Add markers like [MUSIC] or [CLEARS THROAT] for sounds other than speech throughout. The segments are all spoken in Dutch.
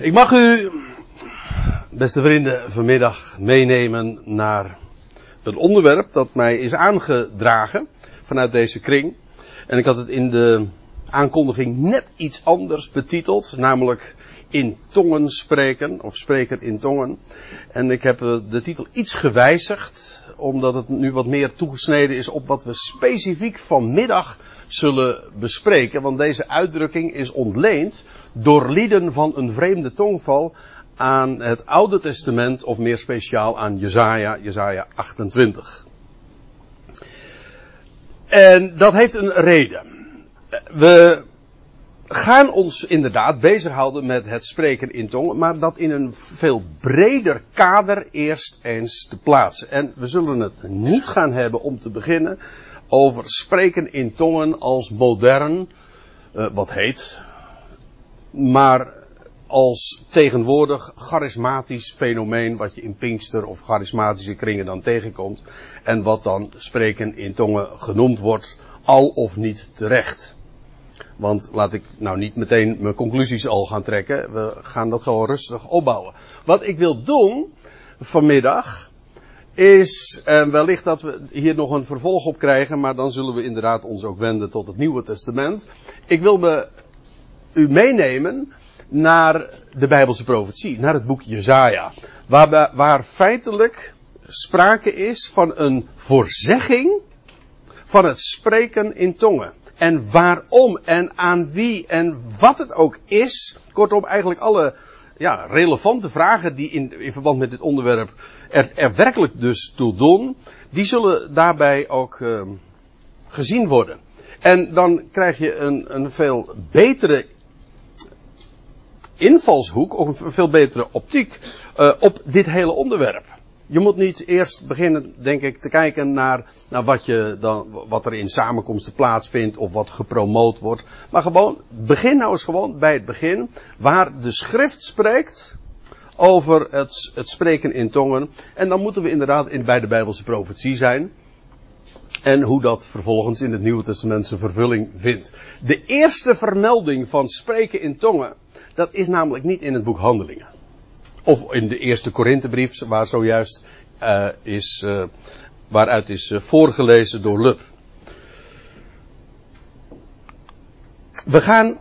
Ik mag u, beste vrienden, vanmiddag meenemen naar een onderwerp dat mij is aangedragen vanuit deze kring. En ik had het in de aankondiging net iets anders betiteld, namelijk in tongen spreken, of spreken in tongen. En ik heb de titel iets gewijzigd, omdat het nu wat meer toegesneden is op wat we specifiek vanmiddag zullen bespreken. Want deze uitdrukking is ontleend door lieden van een vreemde tongval aan het Oude Testament, of meer speciaal aan Jezaja, Jezaja 28. En dat heeft een reden. We gaan ons inderdaad bezighouden met het spreken in tongen, maar dat in een veel breder kader eerst eens te plaatsen. En we zullen het niet gaan hebben om te beginnen over spreken in tongen als modern, uh, wat heet, maar als tegenwoordig charismatisch fenomeen wat je in Pinkster of charismatische kringen dan tegenkomt en wat dan spreken in tongen genoemd wordt, al of niet terecht. Want laat ik nou niet meteen mijn conclusies al gaan trekken. We gaan dat gewoon rustig opbouwen. Wat ik wil doen vanmiddag is eh, wellicht dat we hier nog een vervolg op krijgen, maar dan zullen we inderdaad ons ook wenden tot het Nieuwe Testament. Ik wil me u meenemen naar de Bijbelse profetie, naar het boek Jezaja. Waar, waar feitelijk sprake is van een voorzegging van het spreken in tongen. En waarom en aan wie en wat het ook is. Kortom, eigenlijk alle ja, relevante vragen die in, in verband met dit onderwerp er, er werkelijk dus toe doen. Die zullen daarbij ook uh, gezien worden. En dan krijg je een, een veel betere invalshoek, of een veel betere optiek uh, op dit hele onderwerp. Je moet niet eerst beginnen, denk ik, te kijken naar, naar wat, je dan, wat er in samenkomsten plaatsvindt of wat gepromoot wordt. Maar gewoon, begin nou eens gewoon bij het begin, waar de schrift spreekt over het, het spreken in tongen. En dan moeten we inderdaad in, bij de Bijbelse profetie zijn. En hoe dat vervolgens in het Nieuwe Testament zijn vervulling vindt. De eerste vermelding van spreken in tongen, dat is namelijk niet in het boek Handelingen. Of in de eerste Korinthebrief, waar zojuist uh, is, uh, waaruit is uh, voorgelezen door Lub. We gaan,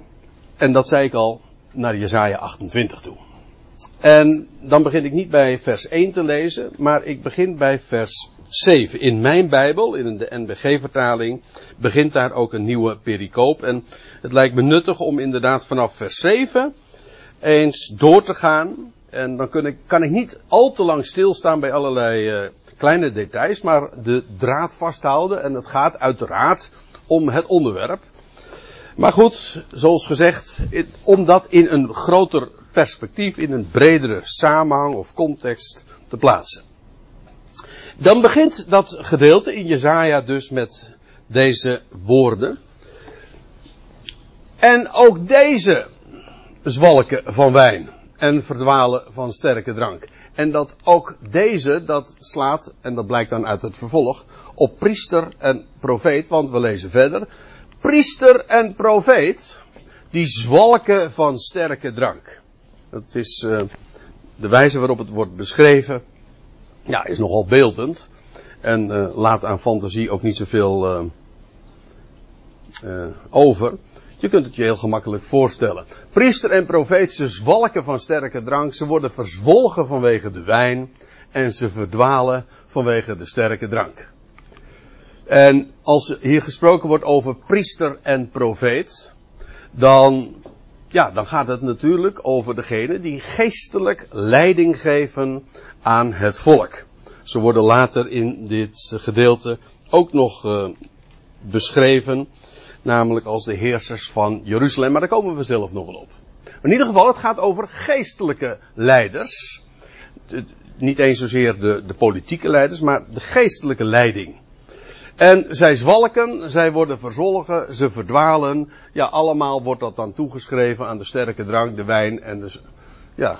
en dat zei ik al, naar Jesaja 28 toe. En dan begin ik niet bij vers 1 te lezen, maar ik begin bij vers 7. In mijn Bijbel, in de NBG-vertaling, begint daar ook een nieuwe pericoop. En het lijkt me nuttig om inderdaad vanaf vers 7 eens door te gaan. En dan kan ik, kan ik niet al te lang stilstaan bij allerlei uh, kleine details, maar de draad vasthouden. En het gaat uiteraard om het onderwerp. Maar goed, zoals gezegd, om dat in een groter perspectief, in een bredere samenhang of context te plaatsen. Dan begint dat gedeelte in Jezaja dus met deze woorden. En ook deze zwalken van wijn en verdwalen van sterke drank. En dat ook deze, dat slaat, en dat blijkt dan uit het vervolg, op priester en profeet, want we lezen verder. Priester en profeet, die zwalken van sterke drank. Dat is uh, de wijze waarop het wordt beschreven. Ja, is nogal beeldend. En uh, laat aan fantasie ook niet zoveel uh, over. Je kunt het je heel gemakkelijk voorstellen. Priester en profeet, ze zwalken van sterke drank, ze worden verzwolgen vanwege de wijn en ze verdwalen vanwege de sterke drank. En als hier gesproken wordt over priester en profeet, dan, ja, dan gaat het natuurlijk over degene die geestelijk leiding geven aan het volk. Ze worden later in dit gedeelte ook nog uh, beschreven namelijk als de heersers van Jeruzalem, maar daar komen we zelf nog wel op. In ieder geval, het gaat over geestelijke leiders. Niet eens zozeer de, de politieke leiders, maar de geestelijke leiding. En zij zwalken, zij worden verzolgen, ze verdwalen. Ja, allemaal wordt dat dan toegeschreven aan de sterke drank, de wijn en de, ja,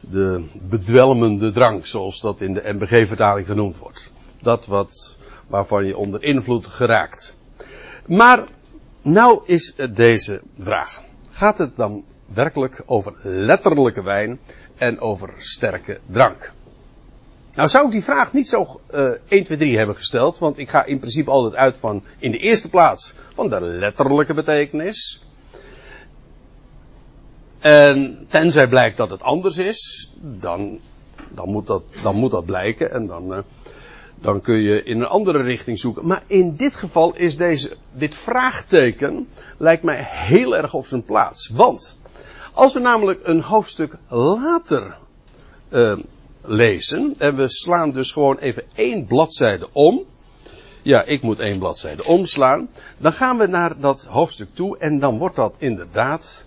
de bedwelmende drank, zoals dat in de MBG-vertaling genoemd wordt. Dat wat, waarvan je onder invloed geraakt. Maar nou is deze vraag. Gaat het dan werkelijk over letterlijke wijn en over sterke drank. Nou zou ik die vraag niet zo uh, 1, 2, 3 hebben gesteld, want ik ga in principe altijd uit van in de eerste plaats van de letterlijke betekenis. En tenzij blijkt dat het anders is, dan, dan, moet, dat, dan moet dat blijken en dan, uh, dan kun je in een andere richting zoeken. Maar in dit geval is deze, dit vraagteken lijkt mij heel erg op zijn plaats. Want als we namelijk een hoofdstuk later uh, lezen, en we slaan dus gewoon even één bladzijde om. Ja, ik moet één bladzijde omslaan. Dan gaan we naar dat hoofdstuk toe en dan wordt dat inderdaad,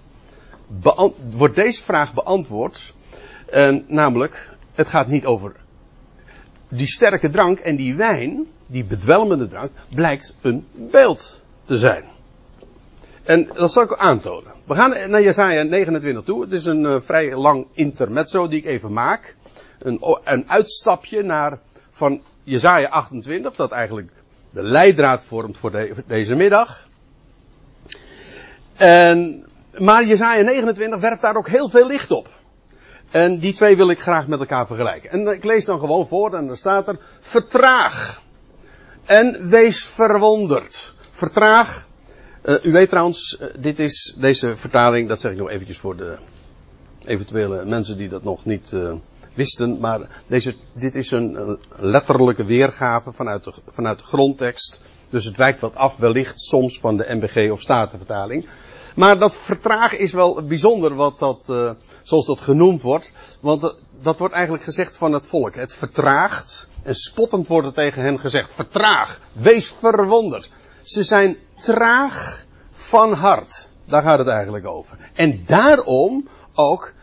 wordt deze vraag beantwoord. En namelijk, het gaat niet over die sterke drank en die wijn, die bedwelmende drank, blijkt een beeld te zijn. En dat zal ik aantonen. We gaan naar Jesaja 29 toe. Het is een uh, vrij lang intermezzo die ik even maak. Een, een uitstapje naar van Jesaja 28, dat eigenlijk de leidraad vormt voor, voor deze middag. En, maar Jesaja 29 werpt daar ook heel veel licht op. En die twee wil ik graag met elkaar vergelijken. En ik lees dan gewoon voor en dan staat er, vertraag. En wees verwonderd. Vertraag. Uh, u weet trouwens, uh, dit is, deze vertaling, dat zeg ik nog eventjes voor de eventuele mensen die dat nog niet uh, wisten. Maar deze, dit is een letterlijke weergave vanuit de, vanuit de grondtekst. Dus het wijkt wat af wellicht soms van de MBG of Statenvertaling. Maar dat vertragen is wel bijzonder wat dat, uh, zoals dat genoemd wordt. Want dat, dat wordt eigenlijk gezegd van het volk. Het vertraagt. En spottend wordt er tegen hen gezegd. Vertraag. Wees verwonderd. Ze zijn traag van hart. Daar gaat het eigenlijk over. En daarom ook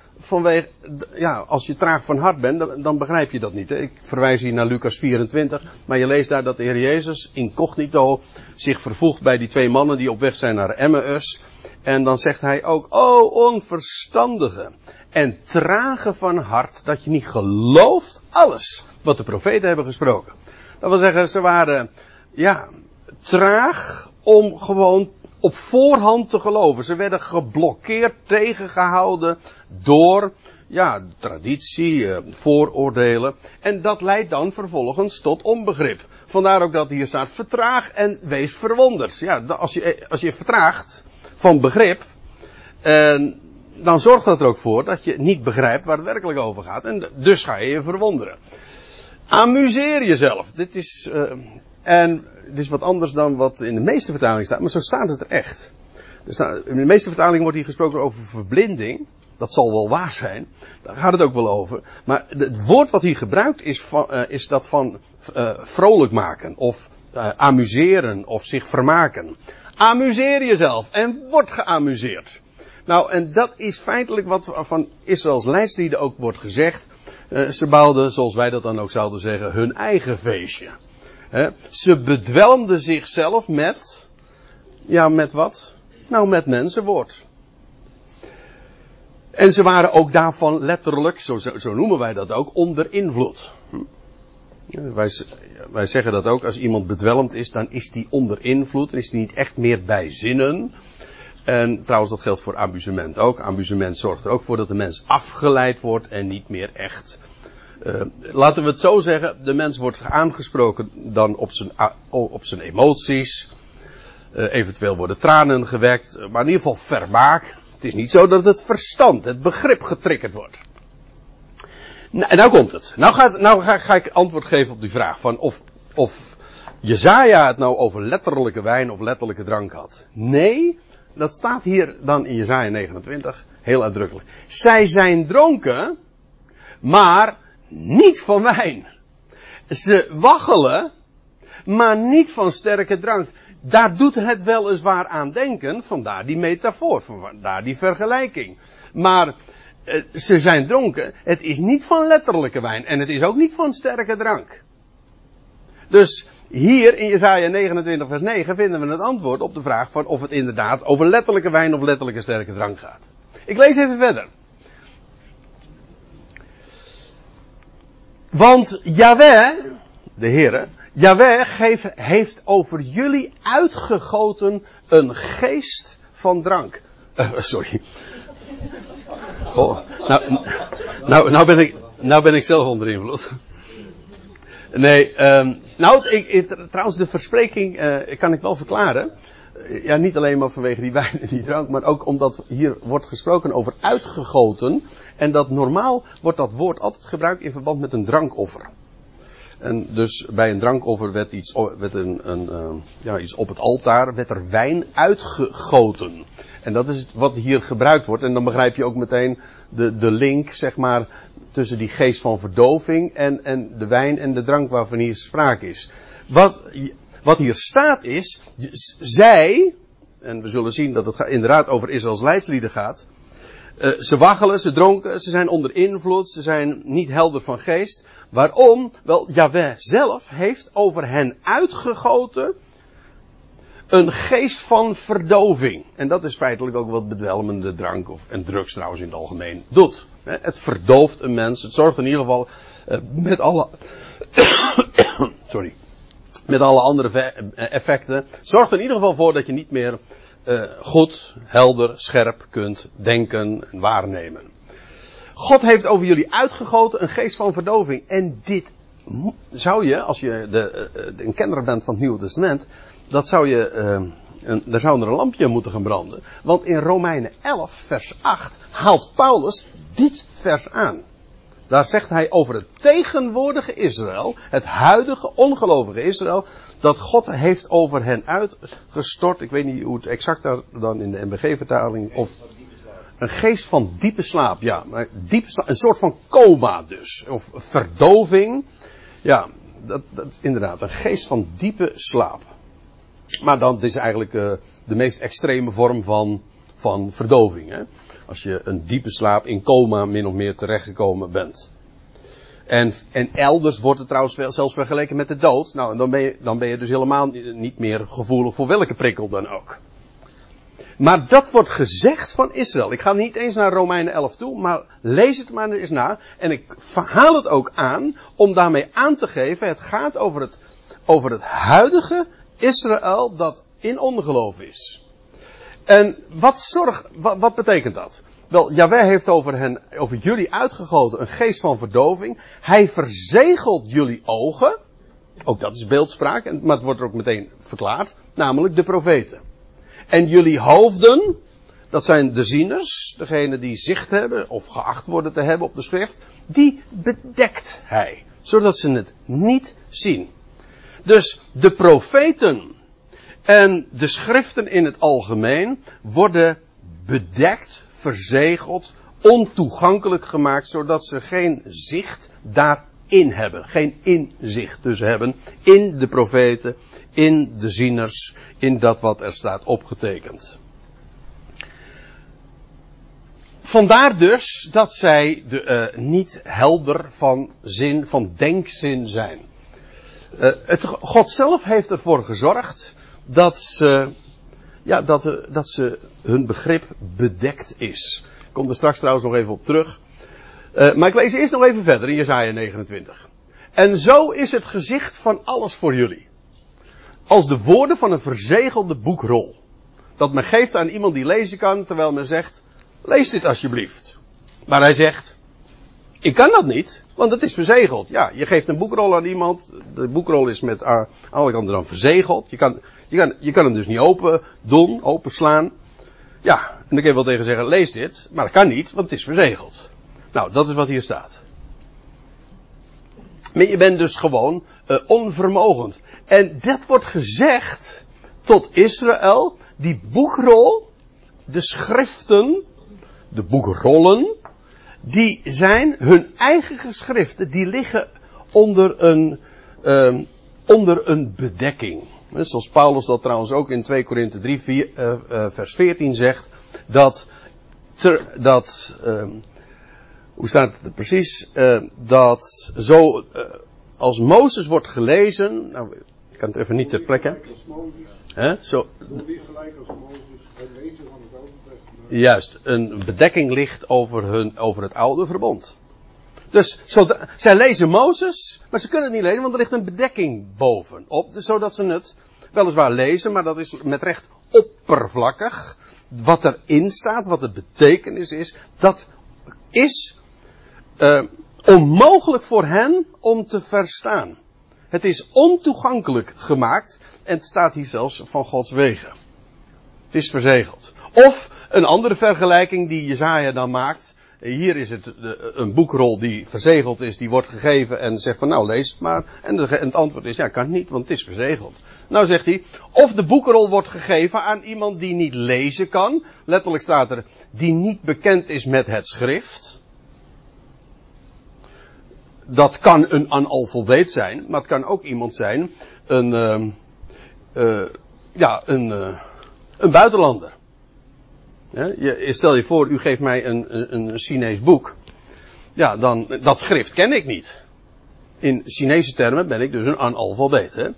ja, als je traag van hart bent, dan, dan begrijp je dat niet. Hè? Ik verwijs hier naar Lucas 24, maar je leest daar dat de Heer Jezus incognito zich vervoegt bij die twee mannen die op weg zijn naar Emmaus. En dan zegt hij ook, oh onverstandige en trage van hart, dat je niet gelooft alles wat de profeten hebben gesproken. Dat wil zeggen, ze waren, ja, traag om gewoon op voorhand te geloven. Ze werden geblokkeerd, tegengehouden door, ja, traditie, eh, vooroordelen. En dat leidt dan vervolgens tot onbegrip. Vandaar ook dat hier staat, vertraag en wees verwonderd. Ja, als je, als je vertraagt van begrip, en dan zorgt dat er ook voor dat je niet begrijpt waar het werkelijk over gaat. En dus ga je je verwonderen. Amuseer jezelf. Dit is, uh, en dit is wat anders dan wat in de meeste vertalingen staat, maar zo staat het er echt. in de meeste vertalingen wordt hier gesproken over verblinding. Dat zal wel waar zijn. Daar gaat het ook wel over. Maar het woord wat hier gebruikt is, van, uh, is dat van uh, vrolijk maken. Of uh, amuseren. Of zich vermaken. Amuseer jezelf. En word geamuseerd. Nou, en dat is feitelijk wat van Israëls leidslieden ook wordt gezegd. ze bouwden, zoals wij dat dan ook zouden zeggen, hun eigen feestje. Ze bedwelmden zichzelf met, ja, met wat? Nou, met mensenwoord. En ze waren ook daarvan letterlijk, zo, zo noemen wij dat ook, onder invloed. Hm? Wij, wij zeggen dat ook, als iemand bedwelmd is, dan is die onder invloed, dan is die niet echt meer bij zinnen. En trouwens, dat geldt voor amusement ook. Amusement zorgt er ook voor dat de mens afgeleid wordt en niet meer echt uh, laten we het zo zeggen, de mens wordt aangesproken dan op zijn, op zijn emoties. Uh, eventueel worden tranen gewekt, maar in ieder geval vermaak. Het is niet zo dat het verstand, het begrip getriggerd wordt. Nou, en nou komt het. Nou, ga, nou ga, ik antwoord geven op die vraag van of, of Jezaja het nou over letterlijke wijn of letterlijke drank had. Nee, dat staat hier dan in Jezaja 29 heel uitdrukkelijk. Zij zijn dronken, maar niet van wijn. Ze waggelen, maar niet van sterke drank. Daar doet het weliswaar aan denken, vandaar die metafoor, vandaar die vergelijking. Maar eh, ze zijn dronken, het is niet van letterlijke wijn en het is ook niet van sterke drank. Dus hier in Jesaja 29 vers 9 vinden we het antwoord op de vraag van of het inderdaad over letterlijke wijn of letterlijke sterke drank gaat. Ik lees even verder. Want Yahweh, de Heere, Yahweh heeft over jullie uitgegoten een geest van drank. Uh, sorry. Goh, nou, nou, nou, ben ik, nou ben ik zelf onder invloed. Nee, um, nou, ik, trouwens, de verspreking uh, kan ik wel verklaren. Uh, ja, niet alleen maar vanwege die wijn en die drank, maar ook omdat hier wordt gesproken over uitgegoten. En dat normaal wordt dat woord altijd gebruikt in verband met een drankoffer. En dus bij een drankoffer werd iets, een, een, uh, ja, iets op het altaar, werd er wijn uitgegoten. En dat is wat hier gebruikt wordt. En dan begrijp je ook meteen de, de link, zeg maar, tussen die geest van verdoving en, en de wijn en de drank waarvan hier sprake is. Wat, wat hier staat is, zij, en we zullen zien dat het inderdaad over Israëls leidslieden gaat, uh, ze waggelen, ze dronken, ze zijn onder invloed, ze zijn niet helder van geest. Waarom? Wel, Yahweh zelf heeft over hen uitgegoten een geest van verdoving. En dat is feitelijk ook wat bedwelmende drank of, en drugs trouwens in het algemeen doet. Het verdooft een mens. Het zorgt in ieder geval uh, met alle. [COUGHS] sorry. Met alle andere effecten. Zorgt in ieder geval voor dat je niet meer uh, goed, helder, scherp kunt denken en waarnemen. God heeft over jullie uitgegoten een geest van verdoving. En dit zou je, als je de, de, een kenner bent van het Nieuwe Testament, dat zou je, uh, een, daar zou er een lampje moeten gaan branden. Want in Romeinen 11, vers 8, haalt Paulus dit vers aan. Daar zegt hij over het tegenwoordige Israël, het huidige ongelovige Israël, dat God heeft over hen uitgestort. Ik weet niet hoe het exact daar dan in de MBG-vertaling of een geest van diepe slaap, ja, maar diepe slaap, een soort van coma dus, of verdoving. Ja, dat, dat inderdaad, een geest van diepe slaap. Maar dan het is eigenlijk uh, de meest extreme vorm van, van verdoving. Hè? Als je een diepe slaap in coma min of meer terechtgekomen bent. En, en elders wordt het trouwens zelfs vergeleken met de dood. Nou, dan ben, je, dan ben je dus helemaal niet meer gevoelig voor welke prikkel dan ook. Maar dat wordt gezegd van Israël. Ik ga niet eens naar Romeinen 11 toe, maar lees het maar eens na. En ik haal het ook aan om daarmee aan te geven, het gaat over het, over het huidige Israël dat in ongeloof is. En wat zorg, wat betekent dat? Wel, Jaweh heeft over hen, over jullie uitgegoten een geest van verdoving. Hij verzegelt jullie ogen. Ook dat is beeldspraak, maar het wordt er ook meteen verklaard. Namelijk de profeten. En jullie hoofden, dat zijn de zieners, degene die zicht hebben of geacht worden te hebben op de schrift. Die bedekt hij, zodat ze het niet zien. Dus de profeten en de schriften in het algemeen worden bedekt, verzegeld, ontoegankelijk gemaakt, zodat ze geen zicht daarin hebben. Geen inzicht dus hebben in de profeten, in de zieners, in dat wat er staat opgetekend. Vandaar dus dat zij de, uh, niet helder van zin, van denkzin zijn. Uh, het, God zelf heeft ervoor gezorgd dat ze, ja, dat, uh, dat ze hun begrip bedekt is. Ik kom er straks trouwens nog even op terug. Uh, maar ik lees eerst nog even verder in Jesaja 29. En zo is het gezicht van alles voor jullie. Als de woorden van een verzegelde boekrol. Dat men geeft aan iemand die lezen kan, terwijl men zegt, lees dit alsjeblieft. Maar hij zegt, ik kan dat niet, want het is verzegeld. Ja, je geeft een boekrol aan iemand. De boekrol is met alle kanten dan verzegeld. Je kan, je, kan, je kan hem dus niet open doen, openslaan. Ja, en dan kun je wel tegen zeggen, lees dit. Maar dat kan niet, want het is verzegeld. Nou, dat is wat hier staat. Maar je bent dus gewoon uh, onvermogend. En dat wordt gezegd tot Israël. Die boekrol, de schriften, de boekrollen, die zijn hun eigen geschriften, die liggen onder een, um, onder een bedekking. Zoals Paulus dat trouwens ook in 2 Korinthe 3 4, uh, uh, vers 14 zegt, dat, ter, dat um, hoe staat het er precies, uh, dat zo als Mozes wordt gelezen, nou, ik kan het even niet ter plekke. Zo. Juist, een bedekking ligt over, hun, over het oude verbond. Dus zodat, zij lezen Mozes, maar ze kunnen het niet lezen, want er ligt een bedekking bovenop. Dus zodat ze het weliswaar lezen, maar dat is met recht oppervlakkig. wat erin staat, wat de betekenis is, dat is uh, onmogelijk voor hen om te verstaan. Het is ontoegankelijk gemaakt en het staat hier zelfs van Gods wegen. Het is verzegeld. Of een andere vergelijking die Jezaja dan maakt. Hier is het een boekrol die verzegeld is, die wordt gegeven en zegt van nou lees het maar. En het antwoord is ja kan niet, want het is verzegeld. Nou zegt hij, of de boekrol wordt gegeven aan iemand die niet lezen kan. Letterlijk staat er, die niet bekend is met het schrift. Dat kan een analfabeet zijn, maar het kan ook iemand zijn, een, uh, ja, een, uh, een buitenlander. je, stel je voor, u geeft mij een, een, een Chinees boek. Ja, dan, dat schrift ken ik niet. In Chinese termen ben ik dus een analfabeet. Hè?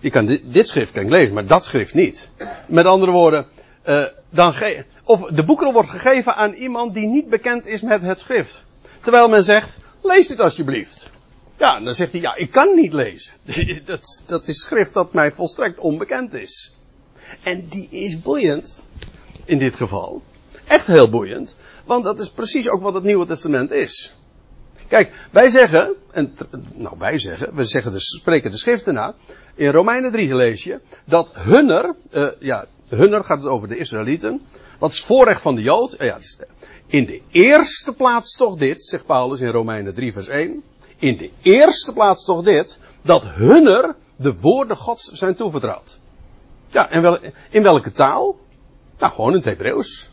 Ik kan dit, schrift kan ik lezen, maar dat schrift niet. Met andere woorden, uh, dan ge of de boekrol wordt gegeven aan iemand die niet bekend is met het schrift. Terwijl men zegt, lees dit alsjeblieft. Ja, dan zegt hij, ja, ik kan niet lezen. [LAUGHS] dat, dat is schrift dat mij volstrekt onbekend is. En die is boeiend, in dit geval. Echt heel boeiend, want dat is precies ook wat het Nieuwe Testament is. Kijk, wij zeggen, en, nou wij zeggen, we zeggen de, spreken de schriften na. In Romeinen 3 lees je dat hunner, uh, ja, hunner gaat het over de Israëlieten. Wat is voorrecht van de Jood? Uh, ja, in de eerste plaats toch dit, zegt Paulus in Romeinen 3 vers 1. In de eerste plaats toch dit, dat hunner de woorden Gods zijn toevertrouwd. Ja, en wel, in welke taal? Nou, gewoon in het Hebreeuws.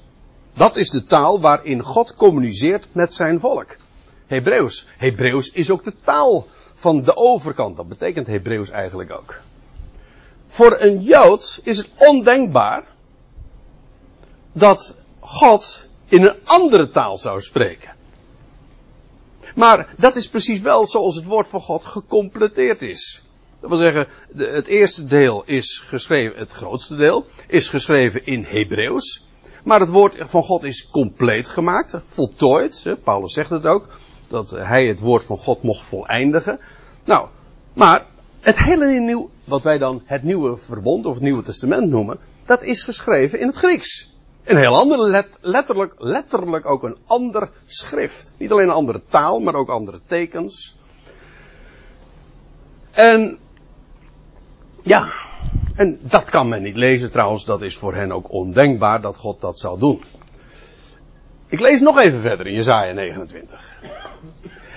Dat is de taal waarin God communiceert met zijn volk. Hebreeuws. Hebreeuws is ook de taal van de overkant. Dat betekent Hebreeuws eigenlijk ook. Voor een Jood is het ondenkbaar dat God in een andere taal zou spreken. Maar dat is precies wel zoals het woord van God gecompleteerd is. Dat wil zeggen, het eerste deel is geschreven, het grootste deel, is geschreven in Hebreeuws. Maar het woord van God is compleet gemaakt, voltooid. Paulus zegt het ook dat hij het woord van God mocht voleindigen. Nou, maar het hele nieuw, wat wij dan het nieuwe verbond of het nieuwe testament noemen, dat is geschreven in het Grieks. Een heel ander, let, letterlijk, letterlijk ook een ander schrift. Niet alleen een andere taal, maar ook andere tekens. En, ja, en dat kan men niet lezen trouwens, dat is voor hen ook ondenkbaar dat God dat zou doen. Ik lees nog even verder in Jesaja 29.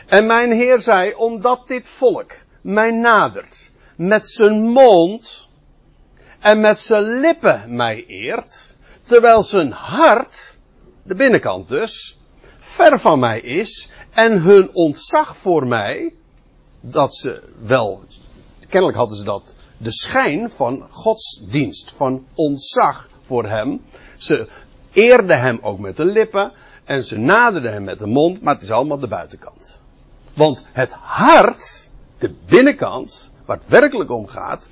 En mijn Heer zei, omdat dit volk mij nadert, met zijn mond en met zijn lippen mij eert, terwijl zijn hart, de binnenkant dus, ver van mij is en hun ontzag voor mij, dat ze wel, kennelijk hadden ze dat, de schijn van godsdienst, van ontzag voor hem. Ze eerden hem ook met de lippen en ze naderden hem met de mond, maar het is allemaal de buitenkant. Want het hart, de binnenkant, waar het werkelijk om gaat,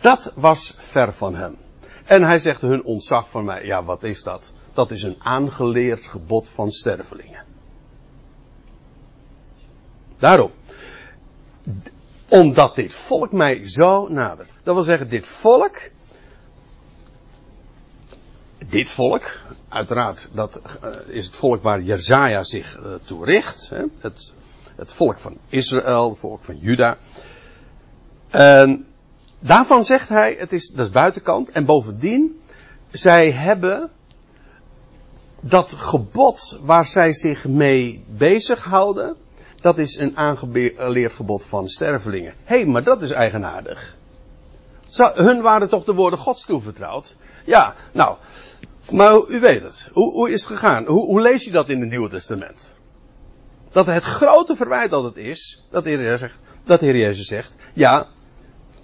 dat was ver van hem. En hij zegt hun ontzag van mij, ja wat is dat? Dat is een aangeleerd gebod van stervelingen. Daarom. Omdat dit volk mij zo nadert. Dat wil zeggen, dit volk dit volk, uiteraard, dat uh, is het volk waar Jezaja zich uh, toe richt. Het, het volk van Israël, het volk van Juda. En daarvan zegt hij, het is, dat is buitenkant. En bovendien, zij hebben dat gebod waar zij zich mee bezighouden, dat is een aangeleerd gebod van stervelingen. Hé, hey, maar dat is eigenaardig. hun waren toch de woorden Gods toevertrouwd? Ja, nou, maar u weet het. Hoe, hoe is het gegaan? Hoe, hoe, lees je dat in het Nieuwe Testament? Dat het grote verwijt dat het is, dat de, Heer Jezus zegt, dat de Heer Jezus zegt, ja,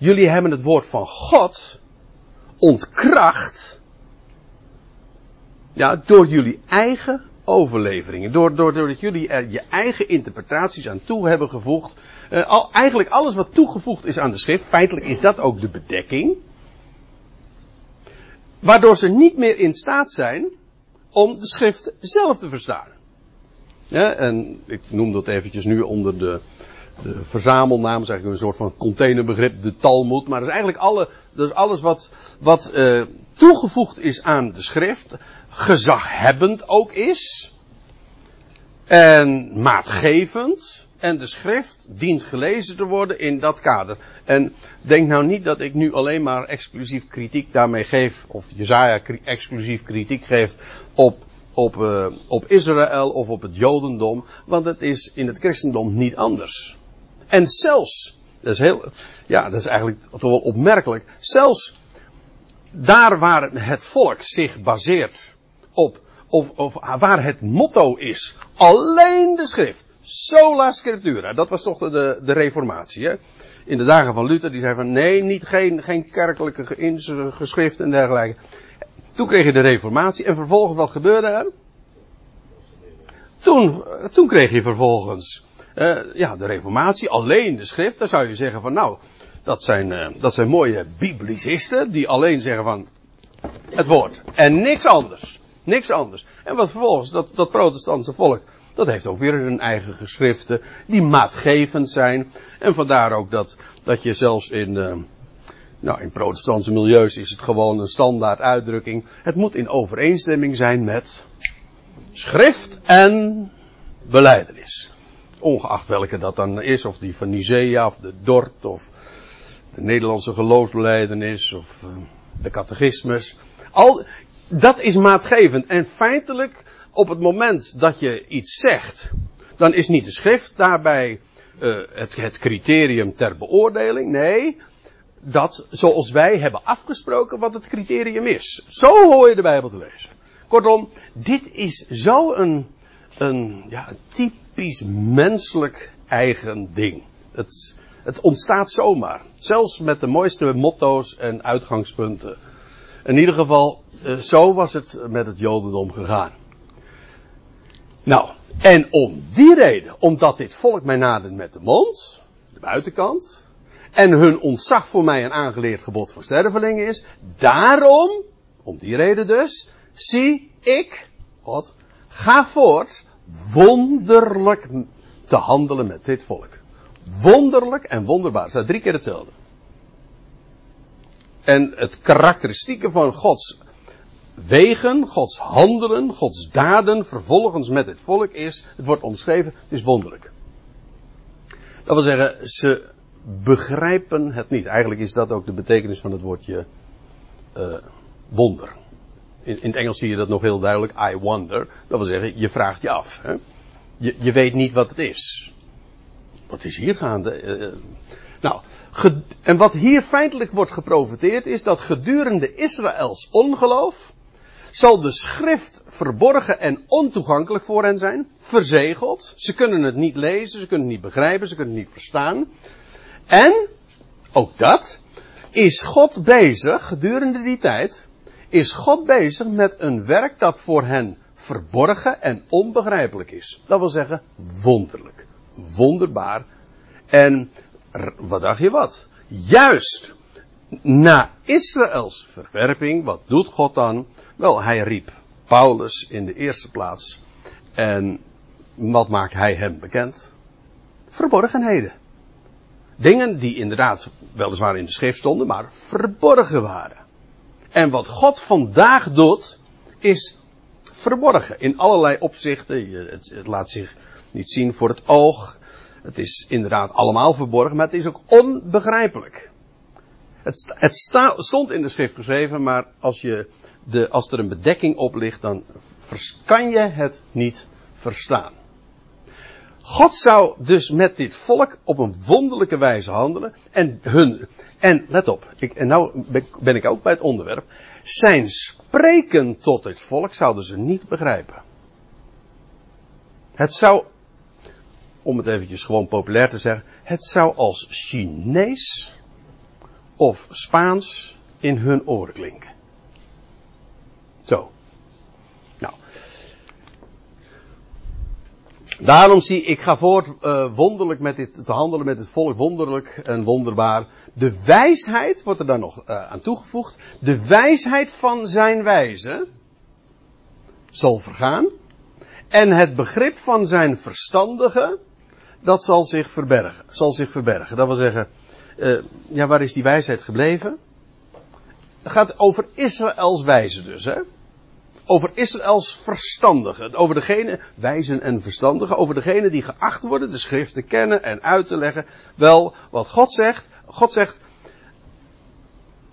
jullie hebben het woord van God ontkracht, ja, door jullie eigen overleveringen, door, door, doordat jullie er je eigen interpretaties aan toe hebben gevoegd. Uh, al, eigenlijk alles wat toegevoegd is aan de schrift, feitelijk is dat ook de bedekking. Waardoor ze niet meer in staat zijn om de schrift zelf te verstaan. Ja, en ik noem dat eventjes nu onder de, de verzamelnaam, is eigenlijk een soort van containerbegrip, de Talmud. Maar dat is eigenlijk alle, alles wat, wat uh, toegevoegd is aan de schrift, gezaghebbend ook is, en maatgevend, en de schrift dient gelezen te worden in dat kader. En denk nou niet dat ik nu alleen maar exclusief kritiek daarmee geef, of Jezaja exclusief kritiek geeft op, op, uh, op Israël of op het Jodendom, want het is in het christendom niet anders. En zelfs, dat is heel, ja, dat is eigenlijk toch wel opmerkelijk, zelfs daar waar het volk zich baseert op, of, of waar het motto is, alleen de schrift, sola scriptura, dat was toch de, de reformatie, hè? In de dagen van Luther, die zei van nee, niet, geen, geen kerkelijke geschriften en dergelijke. Toen kreeg je de reformatie en vervolgens wat gebeurde er? Toen, toen kreeg je vervolgens uh, ja, de reformatie, alleen de schrift. Dan zou je zeggen van nou, dat zijn, uh, dat zijn mooie biblicisten die alleen zeggen van het woord en niks anders. Niks anders. En wat vervolgens, dat, dat protestantse volk, dat heeft ook weer hun eigen geschriften, die maatgevend zijn. En vandaar ook dat, dat je zelfs in, uh, nou, in protestantse milieus is het gewoon een standaard uitdrukking. Het moet in overeenstemming zijn met schrift en beleidenis. Ongeacht welke dat dan is, of die van Nicea, of de Dort, of de Nederlandse geloofsbeleidenis, of uh, de catechismus. Al, dat is maatgevend. En feitelijk, op het moment dat je iets zegt, dan is niet de schrift daarbij uh, het, het criterium ter beoordeling. Nee, dat zoals wij hebben afgesproken wat het criterium is. Zo hoor je de Bijbel te lezen. Kortom, dit is zo een, ja, typisch menselijk eigen ding. Het, het ontstaat zomaar. Zelfs met de mooiste motto's en uitgangspunten. In ieder geval, eh, zo was het met het Jodendom gegaan. Nou, en om die reden, omdat dit volk mij nadert met de mond, de buitenkant, en hun ontzag voor mij een aangeleerd gebod van sterveling is, daarom, om die reden dus, zie ik, God, ga voort, wonderlijk te handelen met dit volk. Wonderlijk en wonderbaar. Het staat drie keer hetzelfde. En het karakteristieke van Gods wegen, Gods handelen, Gods daden vervolgens met het volk is, het wordt omschreven, het is wonderlijk. Dat wil zeggen, ze begrijpen het niet. Eigenlijk is dat ook de betekenis van het woordje uh, wonder. In, in, het Engels zie je dat nog heel duidelijk, I wonder. Dat wil zeggen, je vraagt je af. Hè? Je, je weet niet wat het is. Wat is hier gaande? Uh, nou, en wat hier feitelijk wordt geprofiteerd is dat gedurende Israëls ongeloof zal de schrift verborgen en ontoegankelijk voor hen zijn, verzegeld. Ze kunnen het niet lezen, ze kunnen het niet begrijpen, ze kunnen het niet verstaan. En, ook dat, is God bezig, gedurende die tijd, is God bezig met een werk dat voor hen verborgen en onbegrijpelijk is. Dat wil zeggen, wonderlijk. Wonderbaar. En, wat dacht je wat? Juist na Israëls verwerping, wat doet God dan? Wel, hij riep Paulus in de eerste plaats. En wat maakt hij hem bekend? Verborgenheden. Dingen die inderdaad weliswaar in de schrift stonden, maar verborgen waren. En wat God vandaag doet, is verborgen in allerlei opzichten. Het, het laat zich niet zien voor het oog. Het is inderdaad allemaal verborgen, maar het is ook onbegrijpelijk. Het, het stond in de schrift geschreven, maar als, je de, als er een bedekking op ligt, dan kan je het niet verstaan. God zou dus met dit volk op een wonderlijke wijze handelen. En hun, en let op, ik, en nou ben ik ook bij het onderwerp. Zijn spreken tot het volk zouden ze niet begrijpen. Het zou, om het eventjes gewoon populair te zeggen, het zou als Chinees of Spaans in hun oren klinken. Zo. Daarom zie ik ga voort uh, wonderlijk met dit te handelen met het volk, wonderlijk en wonderbaar. De wijsheid wordt er dan nog uh, aan toegevoegd. De wijsheid van zijn wijze zal vergaan. En het begrip van zijn verstandige, dat zal zich verbergen. Zal zich verbergen. Dat wil zeggen, uh, ja, waar is die wijsheid gebleven? het gaat over Israëls wijzen dus, hè? Over Israëls verstandigen. Over degene, wijzen en verstandigen. Over degene die geacht worden de schrift te kennen en uit te leggen. Wel, wat God zegt. God zegt.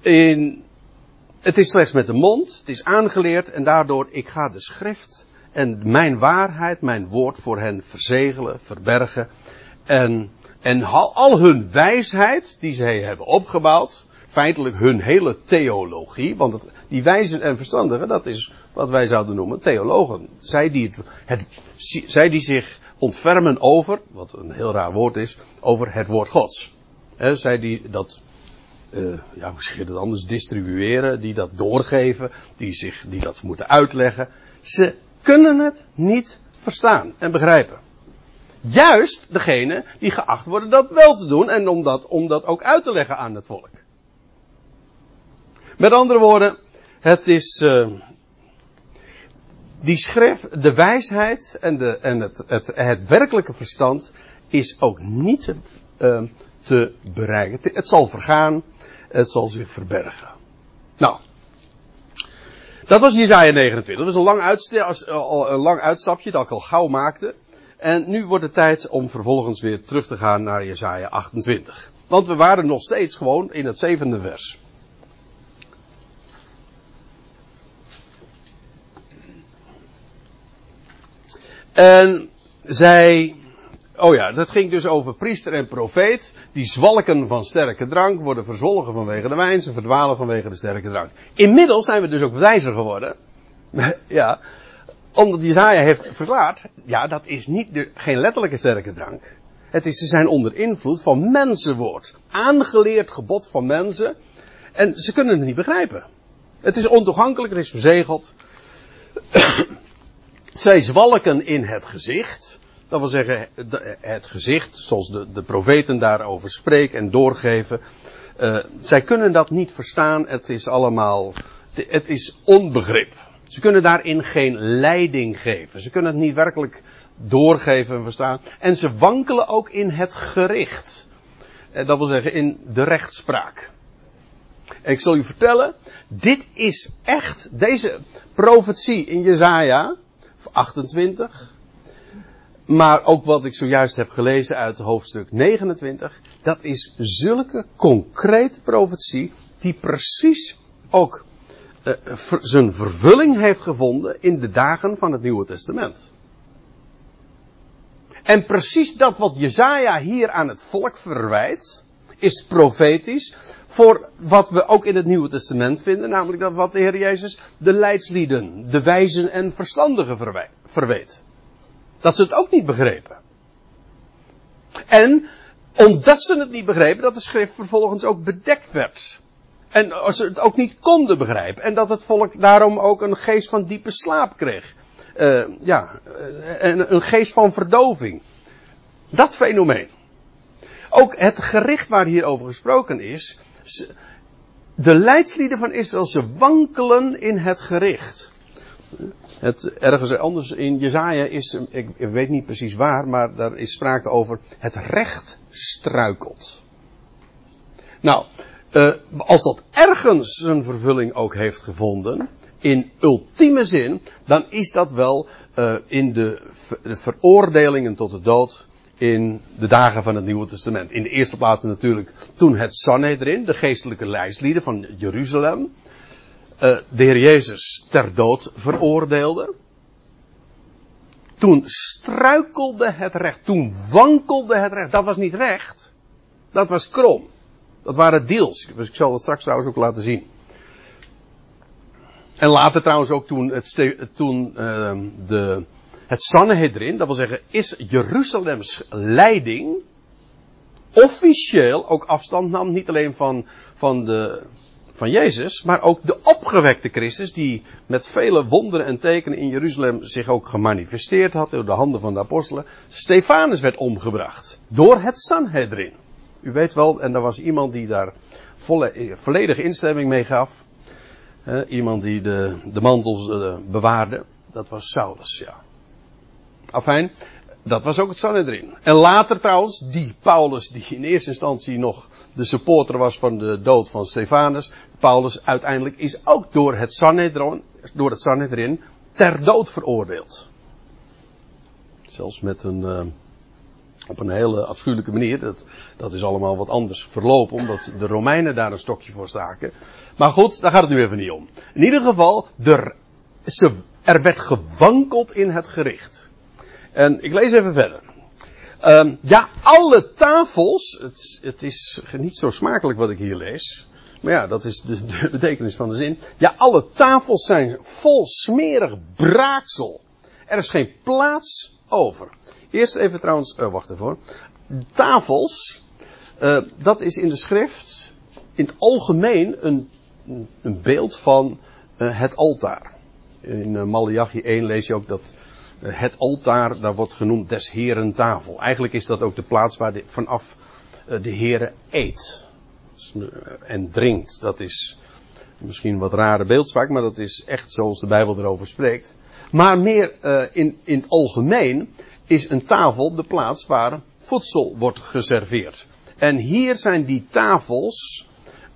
In, het is slechts met de mond. Het is aangeleerd. En daardoor, ik ga de schrift en mijn waarheid, mijn woord voor hen verzegelen, verbergen. En, en al hun wijsheid die zij hebben opgebouwd feitelijk hun hele theologie, want die wijzen en verstandigen, dat is wat wij zouden noemen theologen. Zij die, het, zij die zich ontfermen over, wat een heel raar woord is, over het woord Gods. He, zij die dat, uh, ja, hoe zeg anders, distribueren, die dat doorgeven, die, zich, die dat moeten uitleggen. Ze kunnen het niet verstaan en begrijpen. Juist degene die geacht worden dat wel te doen en om dat, om dat ook uit te leggen aan het volk. Met andere woorden, het is uh, die schrift, de wijsheid en, de, en het, het, het werkelijke verstand is ook niet uh, te bereiken. Het, zal vergaan, het zal zich verbergen. Nou, dat was Jezaja 29. Dat was een lang, een lang uitstapje dat ik al gauw maakte. En nu wordt het tijd om vervolgens weer terug te gaan naar Jezaja 28. Want we waren nog steeds gewoon in het zevende vers. En zij, oh ja, dat ging dus over priester en profeet. Die zwalken van sterke drank, worden verzolgen vanwege de wijn, ze verdwalen vanwege de sterke drank. Inmiddels zijn we dus ook wijzer geworden. [LAUGHS] ja, omdat Jezaja heeft verklaard, ja, dat is niet de, geen letterlijke sterke drank. Het is, ze zijn onder invloed van mensenwoord. Aangeleerd gebod van mensen. En ze kunnen het niet begrijpen. Het is ontoegankelijk, het is verzegeld. [COUGHS] Zij zwalken in het gezicht. Dat wil zeggen, het gezicht, zoals de, de profeten daarover spreken en doorgeven. Uh, zij kunnen dat niet verstaan. Het is allemaal, het is onbegrip. Ze kunnen daarin geen leiding geven. Ze kunnen het niet werkelijk doorgeven en verstaan. En ze wankelen ook in het gericht. Uh, dat wil zeggen, in de rechtspraak. ik zal u vertellen, dit is echt, deze profetie in Jezaja, 28. Maar ook wat ik zojuist heb gelezen uit hoofdstuk 29. Dat is zulke concrete profetie. Die precies ook uh, zijn vervulling heeft gevonden in de dagen van het Nieuwe Testament. En precies dat wat Jezaja hier aan het volk verwijt, is profetisch voor wat we ook in het Nieuwe Testament vinden, namelijk dat wat de Heer Jezus de leidslieden, de wijzen en verstandigen verweet. Dat ze het ook niet begrepen. En omdat ze het niet begrepen, dat de schrift vervolgens ook bedekt werd. En ze het ook niet konden begrijpen. En dat het volk daarom ook een geest van diepe slaap kreeg. Uh, ja, een, een geest van verdoving. Dat fenomeen. Ook het gericht waar hier over gesproken is. De leidslieden van Israël, ze wankelen in het gericht. Het, ergens anders in Jezaja is, ik, weet niet precies waar, maar daar is sprake over het recht struikelt. Nou, uh, als dat ergens een vervulling ook heeft gevonden, in ultieme zin, dan is dat wel uh, in de veroordelingen tot de dood in de dagen van het Nieuwe Testament. In de eerste plaats natuurlijk toen het Sanhedrin, de geestelijke lijstlieden van Jeruzalem, uh, de Heer Jezus ter dood veroordeelde. Toen struikelde het recht, toen wankelde het recht. Dat was niet recht, dat was krom. Dat waren deals. Dus ik zal het straks trouwens ook laten zien. En later trouwens ook toen, het, toen uh, de, het Sanhedrin, dat wil zeggen, is Jeruzalems leiding officieel ook afstand nam, niet alleen van, van, de, van Jezus, maar ook de opgewekte Christus, die met vele wonderen en tekenen in Jeruzalem zich ook gemanifesteerd had door de handen van de apostelen. Stefanus werd omgebracht door het Sanhedrin. U weet wel, en er was iemand die daar volle, volledige instemming mee gaf. iemand die de, de mantels uh, bewaarde. Dat was Saulus, ja. Afijn, Dat was ook het Sanhedrin. En later trouwens, die Paulus, die in eerste instantie nog de supporter was van de dood van Stefanus. Paulus uiteindelijk is ook door het Sanhedrin, door het Sanhedrin ter dood veroordeeld. Zelfs met een, uh, op een hele afschuwelijke manier. Dat, dat is allemaal wat anders verlopen, omdat de Romeinen daar een stokje voor staken. Maar goed, daar gaat het nu even niet om. In ieder geval, er, er werd gewankeld in het gericht. En ik lees even verder. Um, ja, alle tafels, het, het, is niet zo smakelijk wat ik hier lees. Maar ja, dat is de, de, betekenis van de zin. Ja, alle tafels zijn vol smerig braaksel. Er is geen plaats over. Eerst even trouwens, uh, wacht even. Tafels, uh, dat is in de schrift in het algemeen een, een beeld van uh, het altaar. In Malachi 1 lees je ook dat het altaar, daar wordt genoemd des heren tafel. Eigenlijk is dat ook de plaats waar vanaf de heren eet. En drinkt. Dat is misschien een wat rare beeldspraak, maar dat is echt zoals de Bijbel erover spreekt. Maar meer in, in het algemeen is een tafel de plaats waar voedsel wordt geserveerd. En hier zijn die tafels,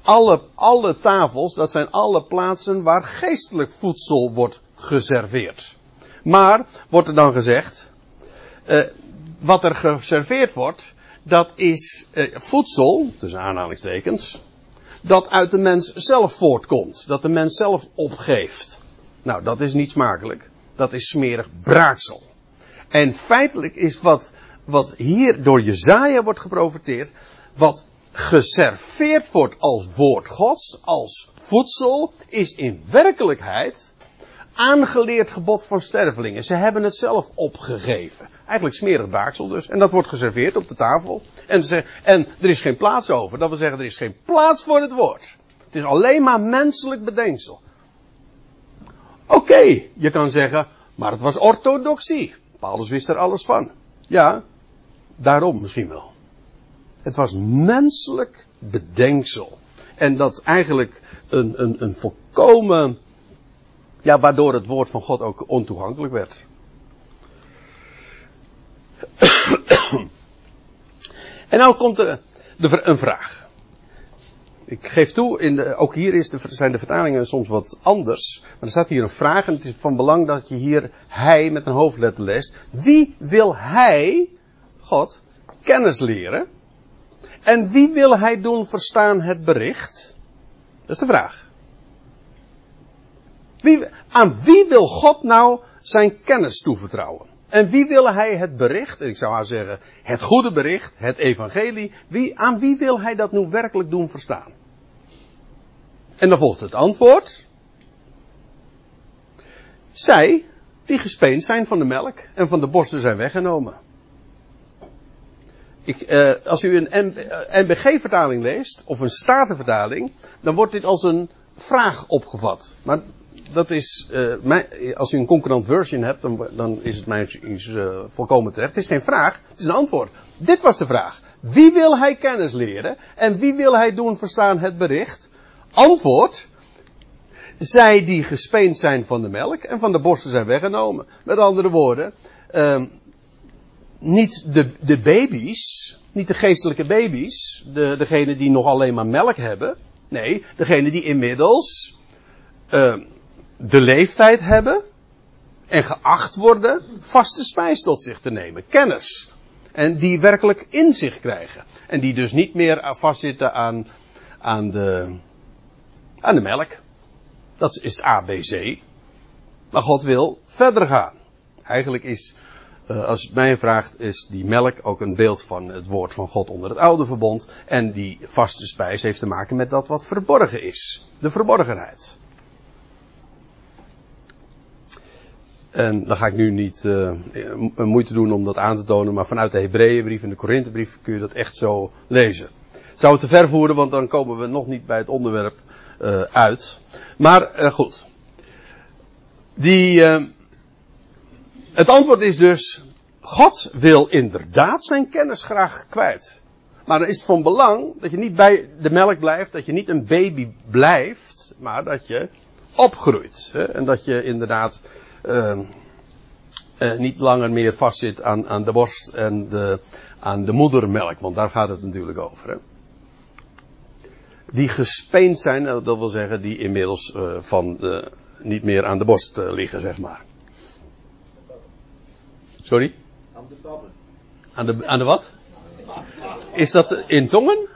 alle, alle tafels, dat zijn alle plaatsen waar geestelijk voedsel wordt geserveerd. Maar, wordt er dan gezegd, uh, wat er geserveerd wordt, dat is uh, voedsel, tussen aanhalingstekens, dat uit de mens zelf voortkomt. Dat de mens zelf opgeeft. Nou, dat is niet smakelijk. Dat is smerig braaksel. En feitelijk is wat, wat hier door Jezaja wordt geprofiteerd, wat geserveerd wordt als woord gods, als voedsel, is in werkelijkheid aangeleerd gebod van stervelingen. Ze hebben het zelf opgegeven. Eigenlijk smerig braaksel dus. En dat wordt geserveerd op de tafel. En, ze, en er is geen plaats over. Dat wil zeggen, er is geen plaats voor het woord. Het is alleen maar menselijk bedenksel. Oké, je kan zeggen, maar het was orthodoxie. Paulus wist er alles van. Ja, daarom misschien wel. Het was menselijk bedenksel. En dat eigenlijk een, een, een volkomen, ja, waardoor het woord van God ook ontoegankelijk werd. en nou komt er de, een vraag. Ik geef toe, in de, ook hier is de, zijn de vertalingen soms wat anders. Maar er staat hier een vraag en het is van belang dat je hier hij met een hoofdletter leest. Wie wil hij, God, kennis leren? En wie wil hij doen verstaan het bericht? Dat is de vraag. Wie, aan wie wil God nou zijn kennis toevertrouwen? En wie wil hij het bericht, ik zou haar zeggen, het goede bericht, het evangelie, wie, aan wie wil hij dat nu werkelijk doen verstaan? En dan volgt het antwoord. Zij, die gespeend zijn van de melk en van de borsten zijn weggenomen. Ik, eh, als u een NBG-vertaling leest, of een Statenvertaling, dan wordt dit als een vraag opgevat. Maar dat is, uh, mijn, als u een concurrent version hebt, dan, dan is het mij uh, volkomen terecht. Het is geen vraag, het is een antwoord. Dit was de vraag. Wie wil hij kennis leren? En wie wil hij doen verstaan het bericht? Antwoord. Zij die gespeend zijn van de melk en van de borsten zijn weggenomen. Met andere woorden, uh, niet de, de baby's, niet de geestelijke baby's, de, degene die nog alleen maar melk hebben. Nee, degene die inmiddels uh, de leeftijd hebben en geacht worden vaste spijs tot zich te nemen. Kenners. En die werkelijk inzicht krijgen. En die dus niet meer vastzitten aan, aan, de, aan de melk. Dat is het ABC. Maar God wil verder gaan. Eigenlijk is, uh, als het mij vraagt, is die melk ook een beeld van het woord van God onder het oude verbond. En die vaste spijs heeft te maken met dat wat verborgen is. De verborgenheid. En dan ga ik nu niet uh, moeite doen om dat aan te tonen, maar vanuit de Hebreeënbrief en de Korinthebrief kun je dat echt zo lezen. Zou het te ver voeren, want dan komen we nog niet bij het onderwerp uh, uit. Maar uh, goed. Die, het antwoord is dus, God wil inderdaad zijn kennis graag kwijt. Maar dan is het van belang dat je niet bij de melk blijft, dat je niet een baby blijft, maar dat je opgroeit. Hè? En dat je inderdaad uh, uh, niet langer meer vastzit aan, aan de borst en de, aan de moedermelk, want daar gaat het natuurlijk over. Hè? Die gespeend zijn, dat wil zeggen, die inmiddels uh, van de, niet meer aan de borst liggen, zeg maar. Sorry? Aan de tabben. Aan de, aan de wat? Is dat in tongen?